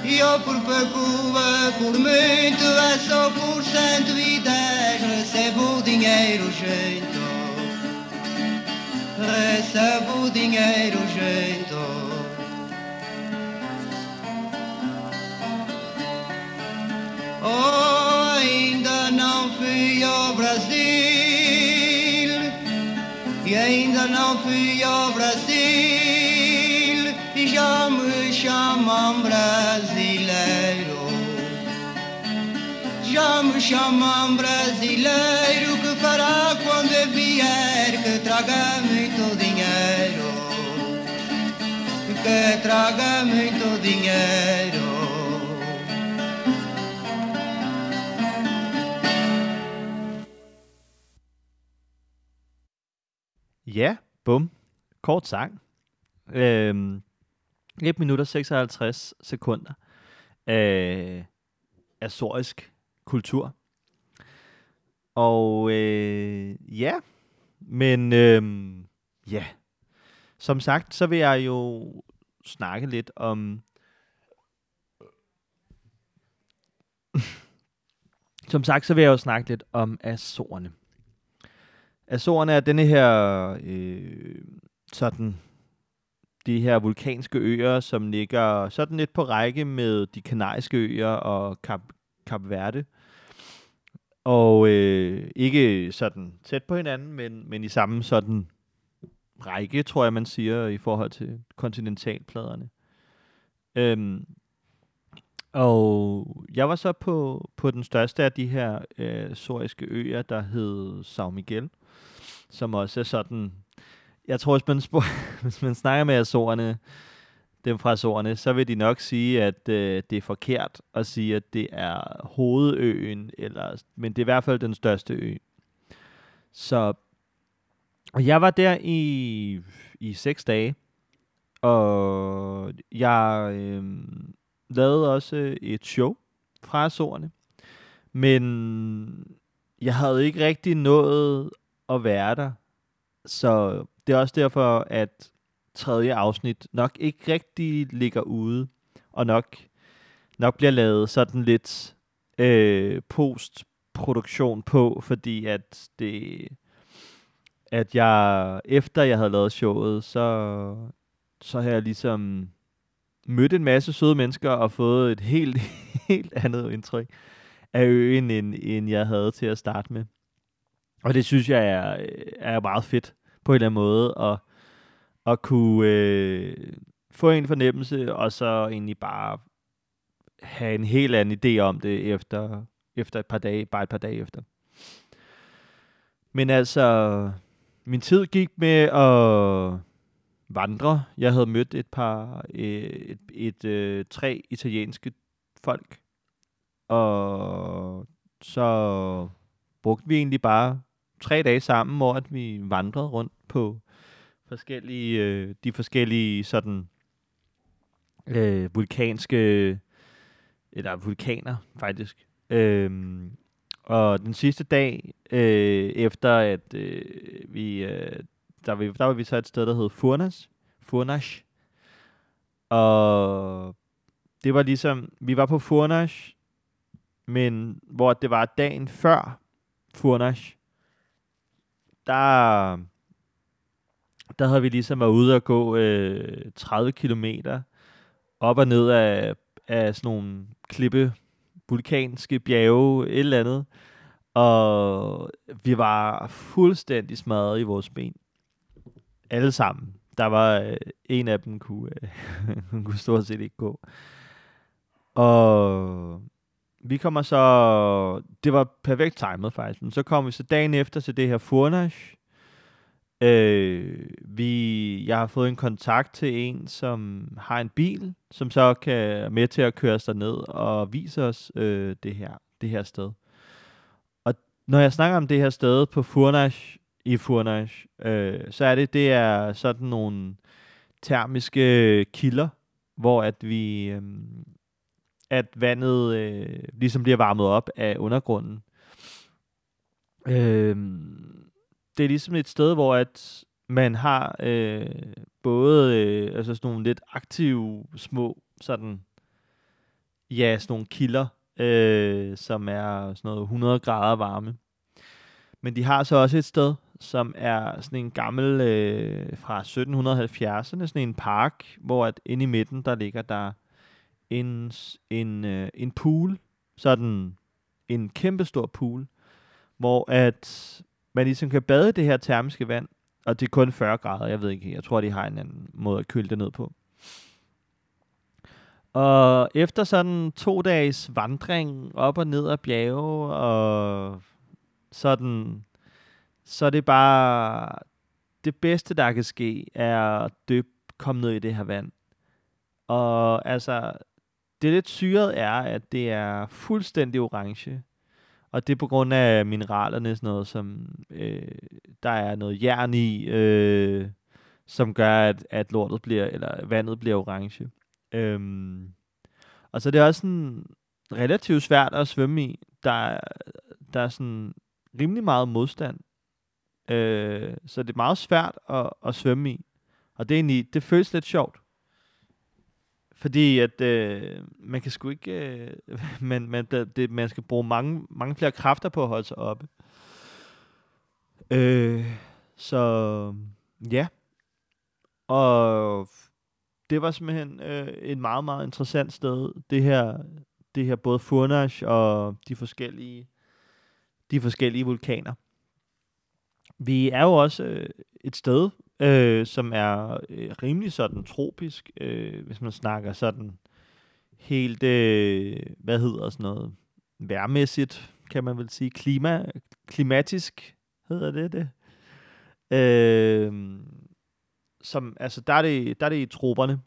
S4: e eu por pouco é por muito é só por cento e dez recebo dinheiro junto recebo dinheiro junto fui ao Brasil e já me chamam brasileiro. Já me chamam brasileiro que fará quando vier que traga muito dinheiro. Que traga muito dinheiro.
S1: Ja, bum. Kort sang. Øhm, 1 minut og 56 sekunder øh, af azorisk kultur. Og øh, ja, men øh, ja, som sagt, så vil jeg jo snakke lidt om som sagt, så vil jeg jo snakke lidt om Azorerne. Azorerne er denne her øh, sådan de her vulkanske øer, som ligger sådan lidt på række med de kanariske øer og Kap, Kap Verde. Og øh, ikke sådan tæt på hinanden, men, men i samme sådan række, tror jeg, man siger, i forhold til kontinentalpladerne. Øhm, og jeg var så på, på den største af de her øh, soriske øer, der hed São Miguel, som også er sådan, jeg tror, hvis man, spurg- hvis man snakker med Azorerne, dem fra Azorerne, så vil de nok sige, at øh, det er forkert at sige, at det er hovedøen, eller, men det er i hvert fald den største ø. Så og jeg var der i, i seks dage, og jeg øh, lavede også øh, et show fra Azorerne, men jeg havde ikke rigtig nået at være der, så det er også derfor, at tredje afsnit nok ikke rigtig ligger ude, og nok, nok bliver lavet sådan lidt øh, postproduktion på, fordi at det at jeg, efter jeg havde lavet showet, så, så har jeg ligesom mødt en masse søde mennesker og fået et helt, helt andet indtryk af øen, end, end jeg havde til at starte med. Og det synes jeg er, øh, er meget fedt på en eller anden måde, at, at kunne øh, få en fornemmelse, og så egentlig bare have en helt anden idé om det efter, efter et par dage, bare et par dage efter. Men altså, min tid gik med at vandre. Jeg havde mødt et par, øh, et, et, et, tre italienske folk, og så brugte vi egentlig bare tre dage sammen, hvor at vi vandrede rundt på forskellige, øh, de forskellige sådan øh, vulkanske, eller vulkaner faktisk. Øhm, og den sidste dag, øh, efter at øh, vi, øh, der, vi, der var vi så et sted, der hed Furnas, Furnas, og det var ligesom, vi var på Furnas, men hvor det var dagen før Furnas, der, der havde vi ligesom været ude og gå øh, 30 kilometer op og ned af, af sådan nogle klippe, vulkanske bjerge, et eller andet. Og vi var fuldstændig smadret i vores ben. Alle sammen. der var øh, en af dem, kunne, øh, hun kunne stort set ikke gå. Og vi kommer så, det var perfekt timet faktisk, men så kom vi så dagen efter til det her Furnash. Øh, vi, jeg har fået en kontakt til en, som har en bil, som så kan med til at køre os ned og vise os øh, det, her, det her sted. Og når jeg snakker om det her sted på Furnash, i Furnash, øh, så er det, det er sådan nogle termiske kilder, hvor at vi, øh, at vandet øh, ligesom bliver varmet op af undergrunden. Øh, det er ligesom et sted, hvor at man har øh, både øh, altså sådan nogle lidt aktive små sådan ja, sådan nogle kilder, øh, som er sådan noget 100 grader varme. Men de har så også et sted, som er sådan en gammel øh, fra 1770'erne, sådan en park, hvor at inde i midten, der ligger der en, en, øh, en pool, sådan en kæmpestor pool, hvor at man ligesom kan bade det her termiske vand, og det er kun 40 grader, jeg ved ikke, jeg tror, de har en anden måde at køle det ned på. Og efter sådan to dages vandring op og ned ad bjerge, og sådan, så er det bare, det bedste, der kan ske, er at døbe, komme ned i det her vand. Og altså, det lidt syret er, at det er fuldstændig orange. Og det er på grund af mineralerne, sådan noget, som øh, der er noget jern i, øh, som gør, at, at lortet bliver, eller vandet bliver orange. Øhm, og så er det også sådan relativt svært at svømme i. Der, der er sådan rimelig meget modstand. Øh, så det er meget svært at, at svømme i. Og det er egentlig, det føles lidt sjovt. Fordi at øh, man kan sgu ikke, øh, man, man, det, man skal bruge mange, mange flere kræfter på at holde sig oppe. Øh, så ja. Og det var simpelthen øh, et meget, meget interessant sted. Det her, det her både Furnash og de forskellige, de forskellige vulkaner. Vi er jo også øh, et sted, øh, som er øh, rimelig sådan tropisk, øh, hvis man snakker sådan helt, øh, hvad hedder sådan noget, værmæssigt, kan man vel sige, klima, klimatisk, hedder det det? Øh, som, altså, der er, det, der er det i troberne,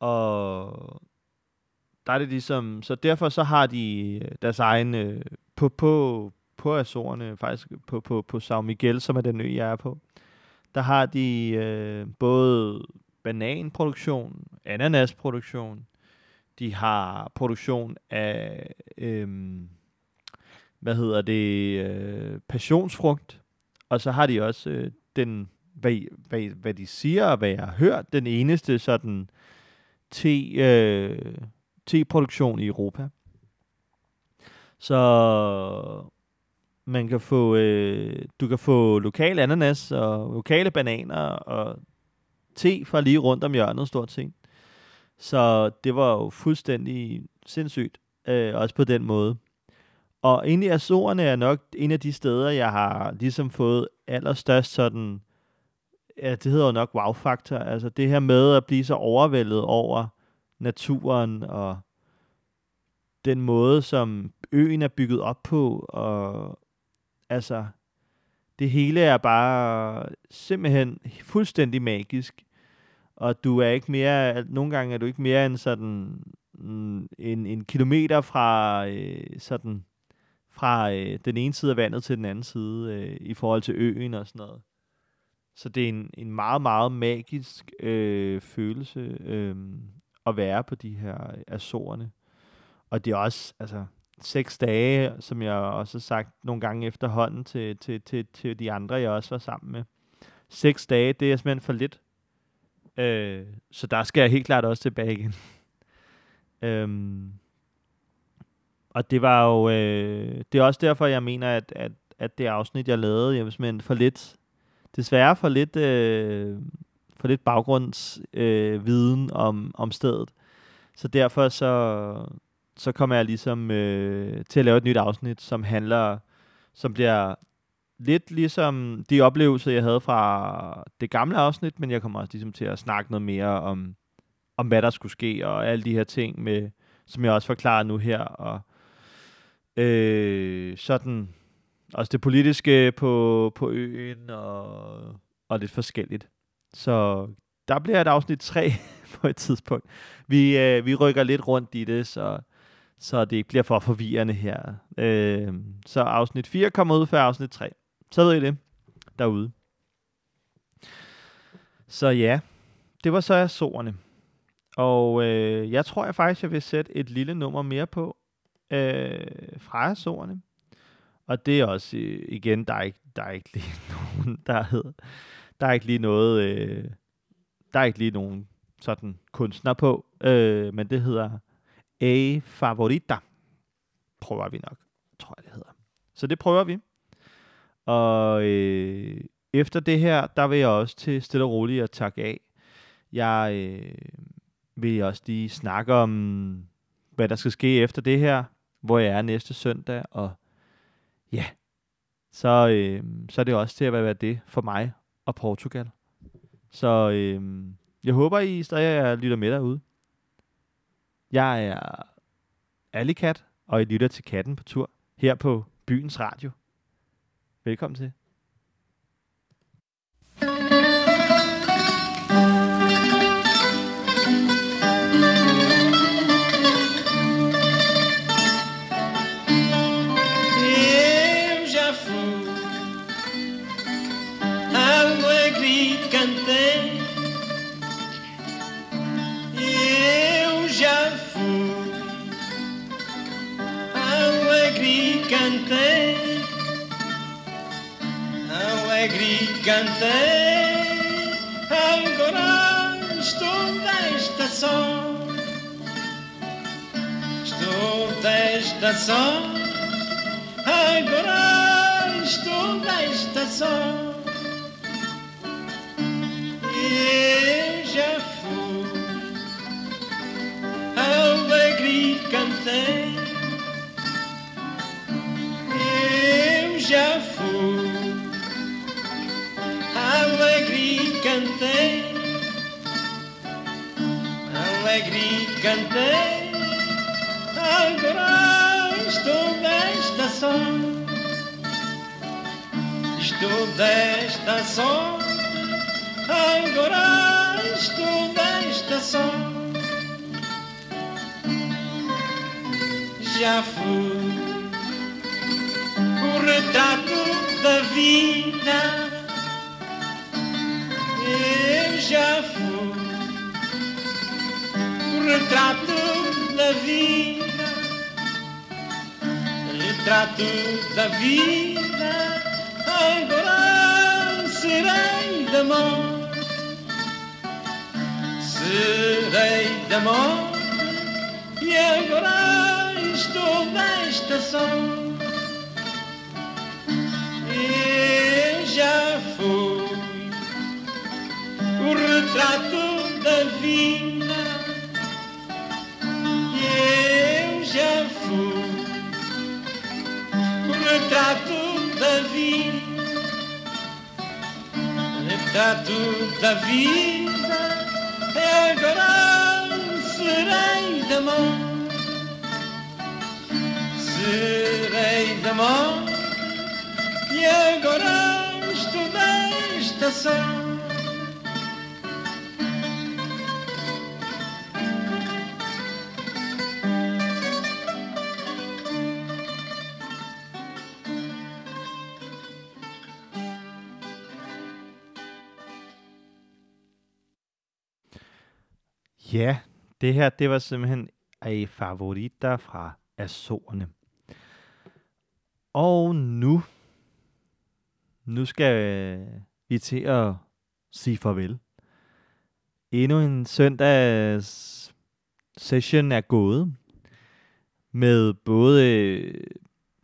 S1: og der er det ligesom, så derfor så har de øh, deres egen, øh, på, på, på Azorerne, faktisk på, på, på São Miguel, som er den ø, jeg er på, der har de øh, både bananproduktion, ananasproduktion, de har produktion af, øh, hvad hedder det, øh, passionsfrugt, og så har de også øh, den, hvad, hvad, hvad de siger, og hvad jeg har hørt, den eneste sådan te, øh, te-produktion i Europa. Så man kan få, øh, du kan få lokal ananas og lokale bananer og te fra lige rundt om hjørnet, stort set. Så det var jo fuldstændig sindssygt, øh, også på den måde. Og egentlig Azorerne er nok en af de steder, jeg har ligesom fået allerstørst sådan, ja, det hedder jo nok wow-faktor, altså det her med at blive så overvældet over naturen og den måde, som øen er bygget op på, og altså, det hele er bare simpelthen fuldstændig magisk, og du er ikke mere, nogle gange er du ikke mere end sådan mm, en, en kilometer fra øh, sådan fra øh, den ene side af vandet til den anden side øh, i forhold til øen og sådan noget. Så det er en, en meget, meget magisk øh, følelse øh, at være på de her øh, Azorerne. Og det er også, altså, seks dage, som jeg også har sagt nogle gange efterhånden til, til, til, til de andre, jeg også var sammen med. Seks dage, det er simpelthen for lidt. Øh, så der skal jeg helt klart også tilbage igen. øhm, og det var jo, øh, det er også derfor, jeg mener, at, at, at det afsnit, jeg lavede, jeg var simpelthen for lidt, desværre for lidt, øh, for lidt baggrundsviden øh, viden om, om stedet. Så derfor så, så kommer jeg ligesom øh, til at lave et nyt afsnit, som handler, som bliver lidt ligesom de oplevelser, jeg havde fra det gamle afsnit, men jeg kommer også ligesom til at snakke noget mere om, om hvad der skulle ske, og alle de her ting, med, som jeg også forklarer nu her, og øh, sådan også det politiske på, på øen, og, og lidt forskelligt. Så der bliver et afsnit 3 på et tidspunkt. Vi, øh, vi rykker lidt rundt i det, så, så det ikke bliver for forvirrende her. Øh, så afsnit 4 kommer ud før afsnit 3. Så ved I det derude. Så ja, det var så Azorerne. Og øh, jeg tror jeg faktisk, jeg vil sætte et lille nummer mere på øh, fra Azorerne. Og det er også, øh, igen, der er ikke, der er ikke lige nogen, der hedder, der er ikke lige noget, øh, der er ikke lige nogen sådan kunstner på, øh, men det hedder A Favorita. Prøver vi nok, tror jeg det hedder. Så det prøver vi. Og øh, efter det her, der vil jeg også til stille og roligt at takke af. Jeg øh, vil også lige snakke om, hvad der skal ske efter det her, hvor jeg er næste søndag, og ja, så, øh, så er det også til at være det for mig og Portugal. Så øh, jeg håber, I stadig lytter med derude. Jeg er Alicat, og I lytter til Katten på tur her på Byens Radio. Velkommen til.
S3: Cantei. Agora estou desta só. Estou desta só. Agora estou desta só. Eu já fui alegre cantei. Eu já fui cantei. Alegre cantei. Agora estou desta só. Estou desta só. Agora estou desta só. Já fui o retrato da vida. Já fui o retrato da vida. Retrato da vida. Agora serei da morte. Serei da morte. E agora estou desta só. O retrato da vida. Eu já fui o retrato da vida. Retrato da vida. E agora serei da morte. Serei da morte. E agora estou desta só.
S1: Ja, det her, det var simpelthen A Favorita fra Azorene. Og nu, nu skal øh, vi til at sige farvel. Endnu en søndags session er gået med både,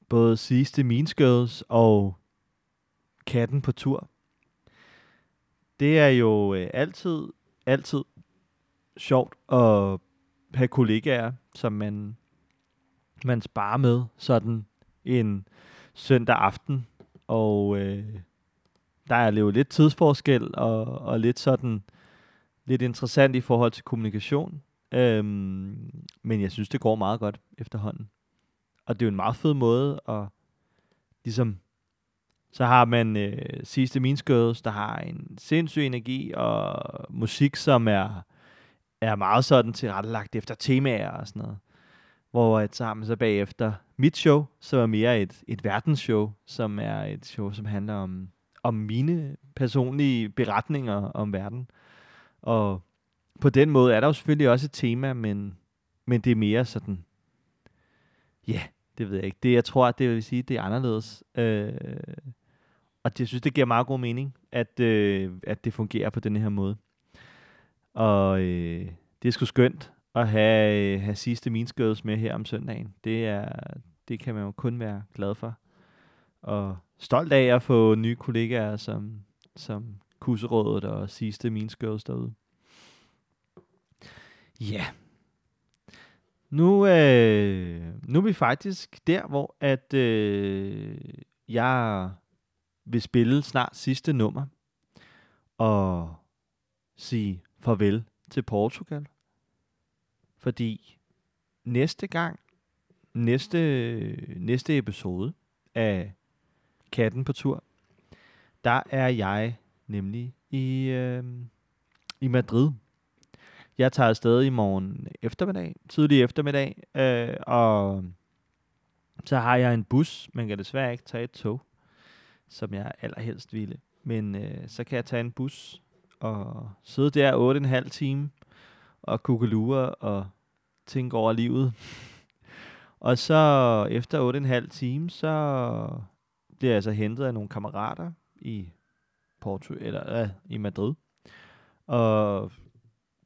S1: både sidste Mean Girls og katten på tur. Det er jo øh, altid, altid sjovt at have kollegaer, som man, man sparer med sådan en søndag aften Og øh, der er jo lidt tidsforskel, og, og lidt sådan, lidt interessant i forhold til kommunikation. Øhm, men jeg synes, det går meget godt efterhånden. Og det er jo en meget fed måde at ligesom så har man øh, sidste Minskøds, Girls, der har en sindssyg energi og musik, som er, er meget sådan tilrettelagt efter temaer og sådan noget. Hvor at, sammen så bagefter mit show, så er mere et, et verdensshow, som er et show, som handler om, om mine personlige beretninger om verden. Og på den måde er der jo selvfølgelig også et tema, men, men det er mere sådan, ja, yeah, det ved jeg ikke. Det, jeg tror, at det vil sige, det er anderledes. Øh, og det, jeg synes, det giver meget god mening, at, øh, at det fungerer på den her måde. Og øh, det er sgu skønt at have, øh, have sidste Mean med her om søndagen. Det, er, det kan man jo kun være glad for. Og stolt af at få nye kollegaer som, som Kusserådet og sidste Mean derude. Ja. Nu, øh, nu er vi faktisk der, hvor at øh, jeg vil spille snart sidste nummer og sige farvel til Portugal. Fordi næste gang, næste, næste episode af Katten på tur, der er jeg nemlig i, øh, i Madrid. Jeg tager afsted i morgen eftermiddag, tidlig eftermiddag, øh, og så har jeg en bus. Man kan desværre ikke tage et tog som jeg allerhelst ville. Men øh, så kan jeg tage en bus og sidde der 8,5 time og kugelure og tænke over livet. og så efter 8,5 time, så bliver jeg så hentet af nogle kammerater i Porto, eller øh, i Madrid. Og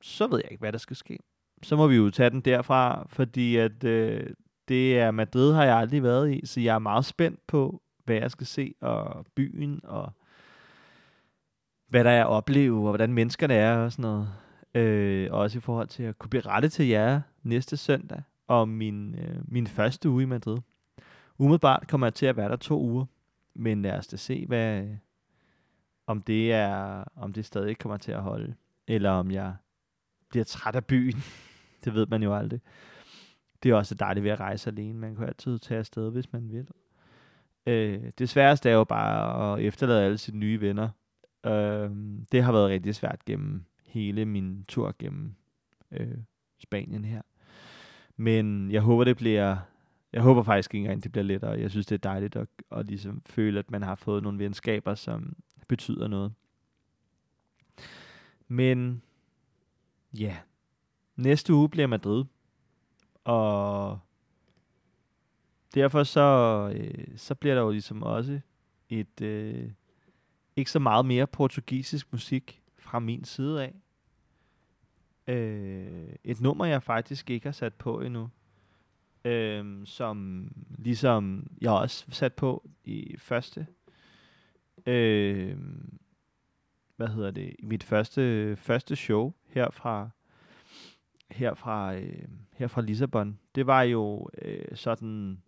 S1: så ved jeg ikke, hvad der skal ske. Så må vi jo tage den derfra, fordi at øh, det er Madrid har jeg aldrig været i, så jeg er meget spændt på, hvad jeg skal se, og byen, og hvad der er at opleve, og hvordan menneskerne er, og sådan noget. Øh, også i forhold til at kunne berette til jer næste søndag om min, øh, min første uge i Madrid. Umiddelbart kommer jeg til at være der to uger, men lad os da se, hvad, om det er, om det stadig kommer til at holde, eller om jeg bliver træt af byen. det ved man jo aldrig. Det er også dejligt ved at rejse alene. Man kan altid tage afsted, hvis man vil. Øh, det sværeste er jo bare at efterlade alle sine nye venner. Øh, det har været rigtig svært gennem hele min tur gennem øh, Spanien her. Men jeg håber, det bliver... Jeg håber faktisk ikke engang, det bliver lettere. Jeg synes, det er dejligt at, at ligesom føle, at man har fået nogle venskaber, som betyder noget. Men ja, næste uge bliver Madrid. Og derfor så, øh, så bliver der jo ligesom også et øh, ikke så meget mere portugisisk musik fra min side af. Øh, et nummer, jeg faktisk ikke har sat på endnu. Øh, som ligesom jeg også sat på i første øh, hvad hedder det, i mit første, første show her fra her fra, øh, her fra Lissabon. Det var jo øh, sådan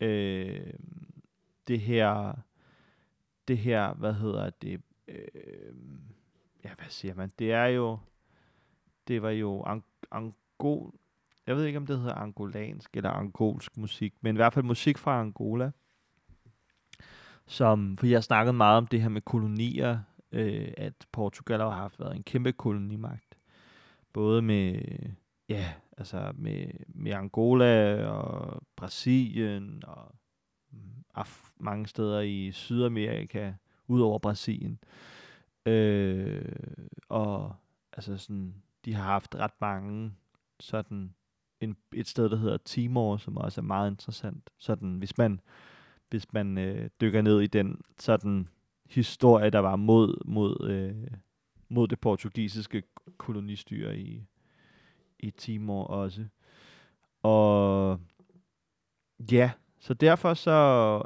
S1: øh, det her, det her, hvad hedder det, øh, ja, hvad siger man, det er jo, det var jo ang, angol, jeg ved ikke, om det hedder angolansk eller angolsk musik, men i hvert fald musik fra Angola, som, for jeg har snakket meget om det her med kolonier, øh, at Portugal har haft været en kæmpe kolonimagt, både med, ja, altså med, med Angola og Brasilien og af mange steder i Sydamerika, ud over Brasilien. Øh, og altså sådan, de har haft ret mange sådan en, et sted, der hedder Timor, som også er meget interessant. Sådan, hvis man, hvis man øh, dykker ned i den sådan historie, der var mod, mod, øh, mod det portugisiske kolonistyre i, i Timor også. Og ja, så derfor så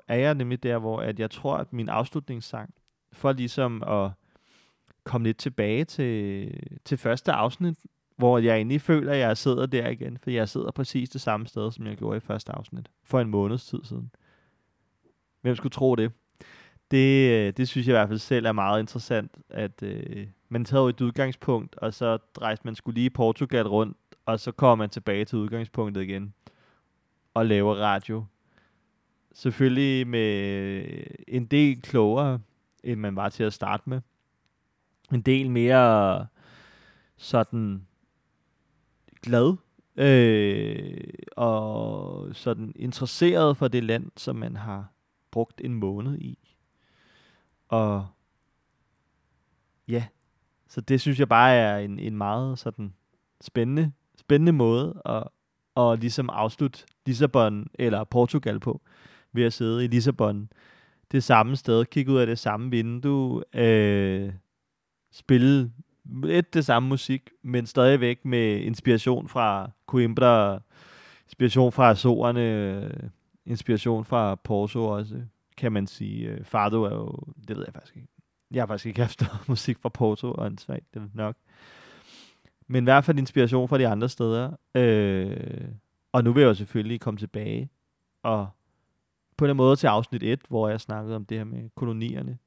S1: er jeg nemlig der, hvor at jeg tror, at min afslutningssang, for ligesom at komme lidt tilbage til, til første afsnit, hvor jeg egentlig føler, at jeg sidder der igen, for jeg sidder præcis det samme sted, som jeg gjorde i første afsnit, for en måneds tid siden. Hvem skulle tro det? Det, øh, det synes jeg i hvert fald selv er meget interessant, at øh, man tager et udgangspunkt, og så rejser man skulle lige i Portugal rundt, og så kommer man tilbage til udgangspunktet igen og laver radio. Selvfølgelig med en del klogere, end man var til at starte med. En del mere sådan glad øh, og sådan interesseret for det land, som man har brugt en måned i. Og ja, så det synes jeg bare er en, en meget sådan spændende, spændende måde at, at ligesom afslutte Lissabon eller Portugal på, ved at sidde i Lissabon det samme sted, kigge ud af det samme vindue, øh, spille lidt det samme musik, men stadigvæk med inspiration fra Coimbra, inspiration fra Azorerne, inspiration fra Porto også, kan man sige. Fardo Fado er jo, det ved jeg faktisk ikke. Jeg har faktisk ikke haft musik fra Porto, og en svag, det er nok. Men i hvert fald inspiration fra de andre steder. Øh, og nu vil jeg jo selvfølgelig komme tilbage og på en måde til afsnit 1, hvor jeg snakkede om det her med kolonierne,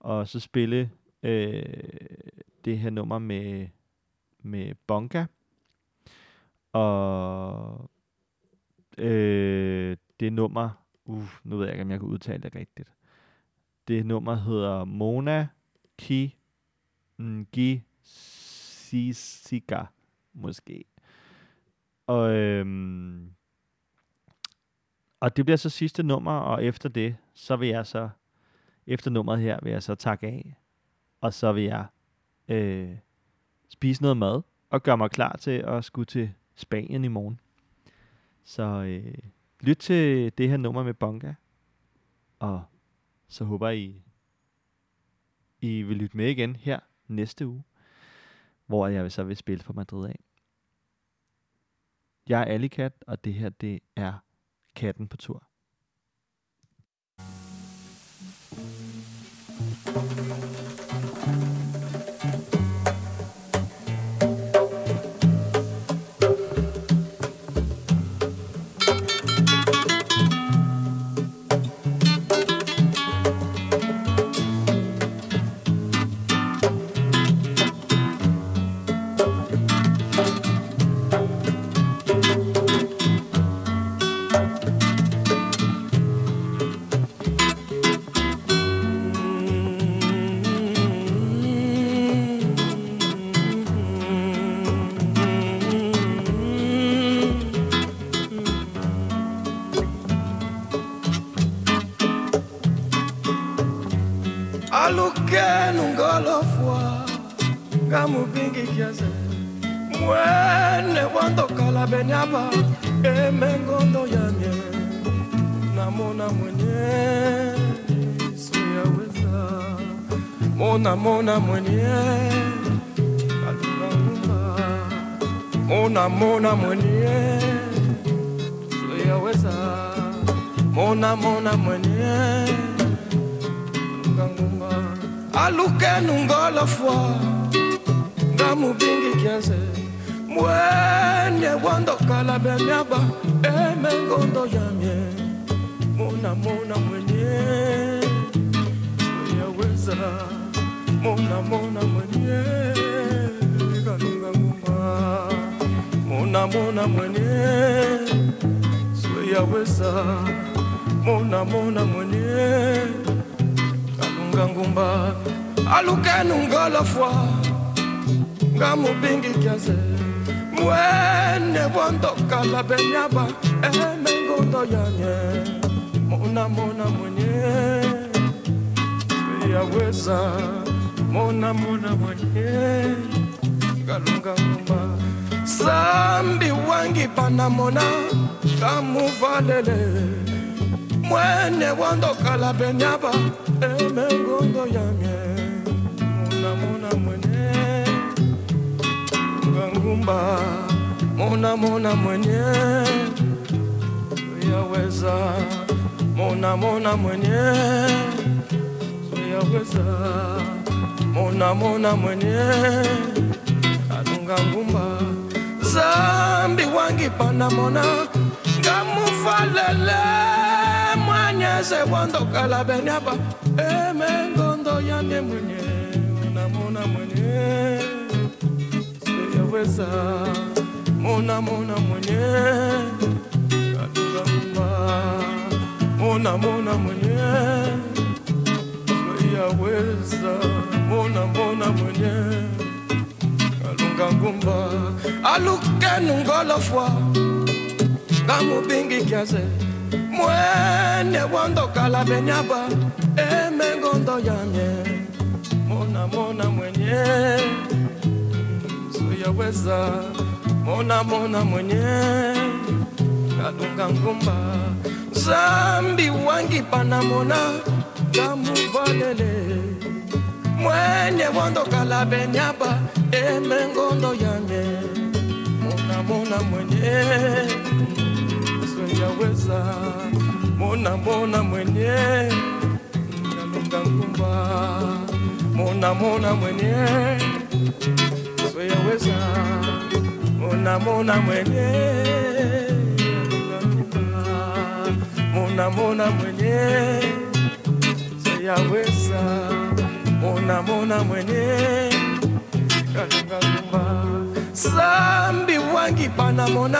S1: og så spille øh, det her nummer med, med Bonka, og øh, det nummer, uh, nu ved jeg ikke, om jeg kan udtale det rigtigt. Det nummer hedder Mona Ki Ngi Sisika, måske. Og, øhm, og det bliver så sidste nummer, og efter det, så vil jeg så, efter nummeret her, vil jeg så takke af. Og så vil jeg øh, spise noget mad, og gøre mig klar til at skulle til Spanien i morgen. Så øh, lyt til det her nummer med Bonga, og så håber I, I vil lytte med igen her næste uge, hvor jeg så vil spille for Madrid af. Jeg er Alicat, og det her det er Katten på tur.
S5: Wondokala benyaba emengondo yamye mona mona mwene ngangumba mona mona mwenye yaweza mona mona mwenye yaweza mona mona mwenye alunga ngumba zambi wangi panamona ngamufalele mwanya mwenye se wando kala benyaba. Eme ngondo yamye mwenye unamona mwenye. Seyaweza mona mona mwenye. Kalungamba mona mona mwenye. Seyaweza mona mona mwenye. Kalunga ngumba alukenu ngolofwa ngamubingi kiaze mwene wandokala benyaba emengondo eh, yamye mona mona mwenye suyaweza mona mona mwenye kalunga ngumba zambi wangi panamona kamuvalele mwenye wandokala benyaba emengondo eh, yamye mona mona mwenye suyaweza mona mona mwenye. Kalunga ngumba. Mona mona mwenye. Suyaweza mona mona mwenye. Kalunga ngumba mona mona mwenye. Suyaweza mona mona mwenye. Kalunga ngumba. Zambi wangi panamona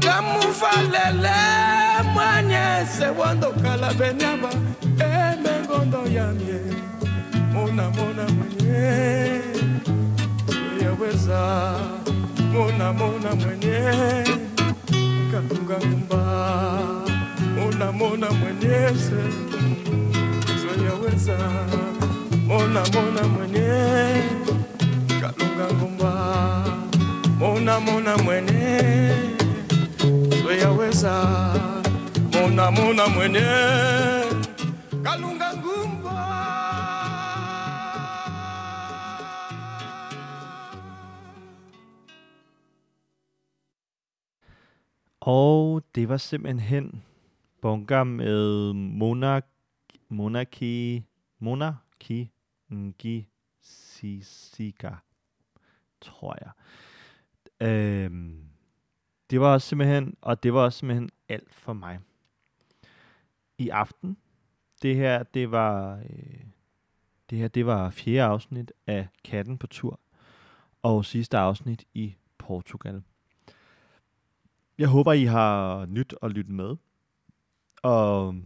S5: kamuvalele mwanye sewandokala benyaba emengondo yamye mona mona mwenye. Suyaweza mona mona mwenye. Kalunga ngumba mona mona mwenye se. Suyaweza mona mona mwenye. Kalunga ngumba mona mona mwenye suyaweza mona mona mwenye. Kalunga ngumba.
S1: Og det var simpelthen bunker med Monark, Monarki, Monarki, Ngi, Sisiga, tror jeg. Øhm, det var simpelthen, og det var også simpelthen alt for mig. I aften, det her, det var, øh, det her, det var fjerde afsnit af Katten på tur, og sidste afsnit i Portugal. Jeg håber, I har nyt at lytte med. Og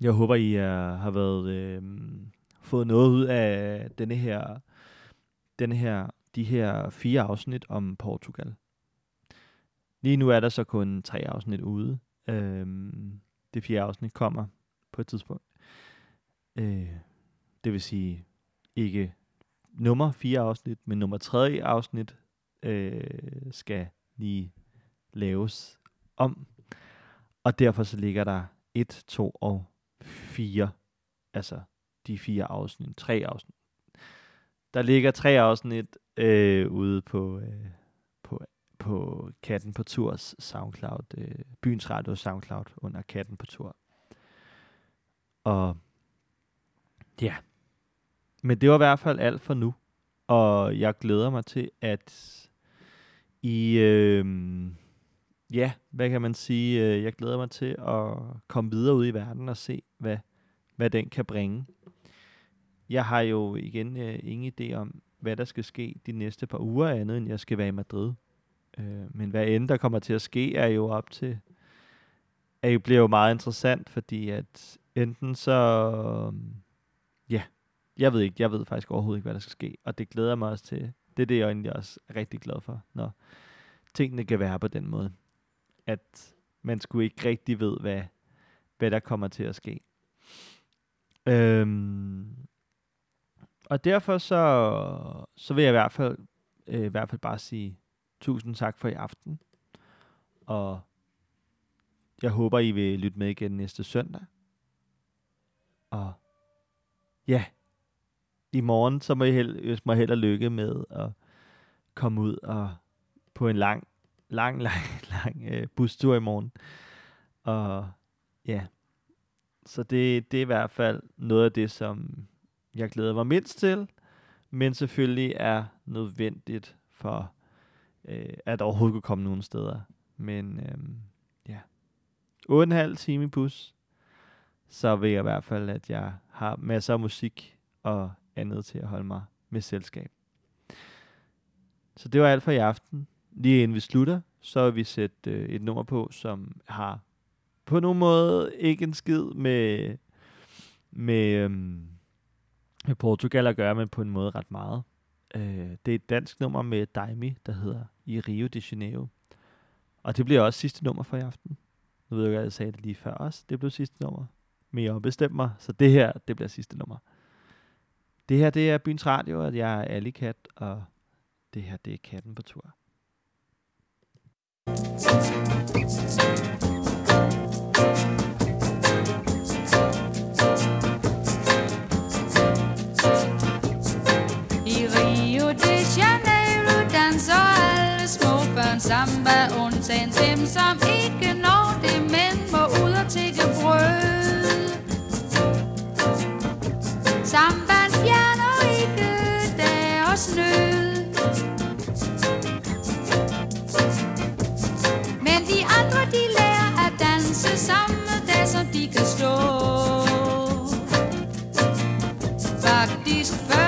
S1: jeg håber, I er, har været øh, fået noget ud af denne her, denne her, de her fire afsnit om Portugal. Lige nu er der så kun tre afsnit ude. Øhm, det fjerde afsnit kommer på et tidspunkt. Øh, det vil sige ikke nummer fire afsnit, men nummer tredje afsnit øh, skal lige laves om. Og derfor så ligger der 1, 2 og 4. Altså de fire afsnit. Tre afsnit. Der ligger tre afsnit øh, ude på, øh, på, Katten på Tours SoundCloud. Øh, Byens Radio SoundCloud under Katten på Tur. Og ja. Men det var i hvert fald alt for nu. Og jeg glæder mig til, at I... Øh, ja, hvad kan man sige? Øh, jeg glæder mig til at komme videre ud i verden og se, hvad, hvad den kan bringe. Jeg har jo igen øh, ingen idé om, hvad der skal ske de næste par uger, andet end jeg skal være i Madrid. Øh, men hvad end der kommer til at ske, er jo op til, er jo, bliver jo meget interessant, fordi at enten så, ja, jeg ved ikke, jeg ved faktisk overhovedet ikke, hvad der skal ske, og det glæder mig også til. Det er det, jeg egentlig også er rigtig glad for, når tingene kan være på den måde at man skulle ikke rigtig ved, hvad, hvad der kommer til at ske. Øhm, og derfor så, så vil jeg i hvert fald, øh, i hvert fald bare sige tusind tak for i aften. Og jeg håber, I vil lytte med igen næste søndag. Og ja, i morgen så må I held, må held og lykke med at komme ud og på en lang lang, lang, lang øh, bustur i morgen. Og ja, så det, det er i hvert fald noget af det, som jeg glæder mig mindst til, men selvfølgelig er nødvendigt for, øh, at overhovedet kunne komme nogen steder. Men øh, ja, 8,5 time i bus, så ved jeg i hvert fald, at jeg har masser af musik og andet til at holde mig med selskab. Så det var alt for i aften. Lige inden vi slutter, så vil vi sætte øh, et nummer på, som har på nogen måde ikke en skid med, med, øhm, med Portugal at gøre, men på en måde ret meget. Øh, det er et dansk nummer med Daimi, der hedder I Rio de Janeiro. Og det bliver også sidste nummer for i aften. Nu ved jeg ikke, at jeg sagde det lige før også. Det blev sidste nummer. Men jeg har bestemt mig, så det her, det bliver sidste nummer. Det her, det er Byens Radio, og jeg er Alicat, og det her, det er Katten på tur.
S2: I som ikke når det, men må ud og tigge brød. Samband fjerner ikke deres nød. Men de andre, de lærer at danse samme dag, så de kan stå. Faktisk før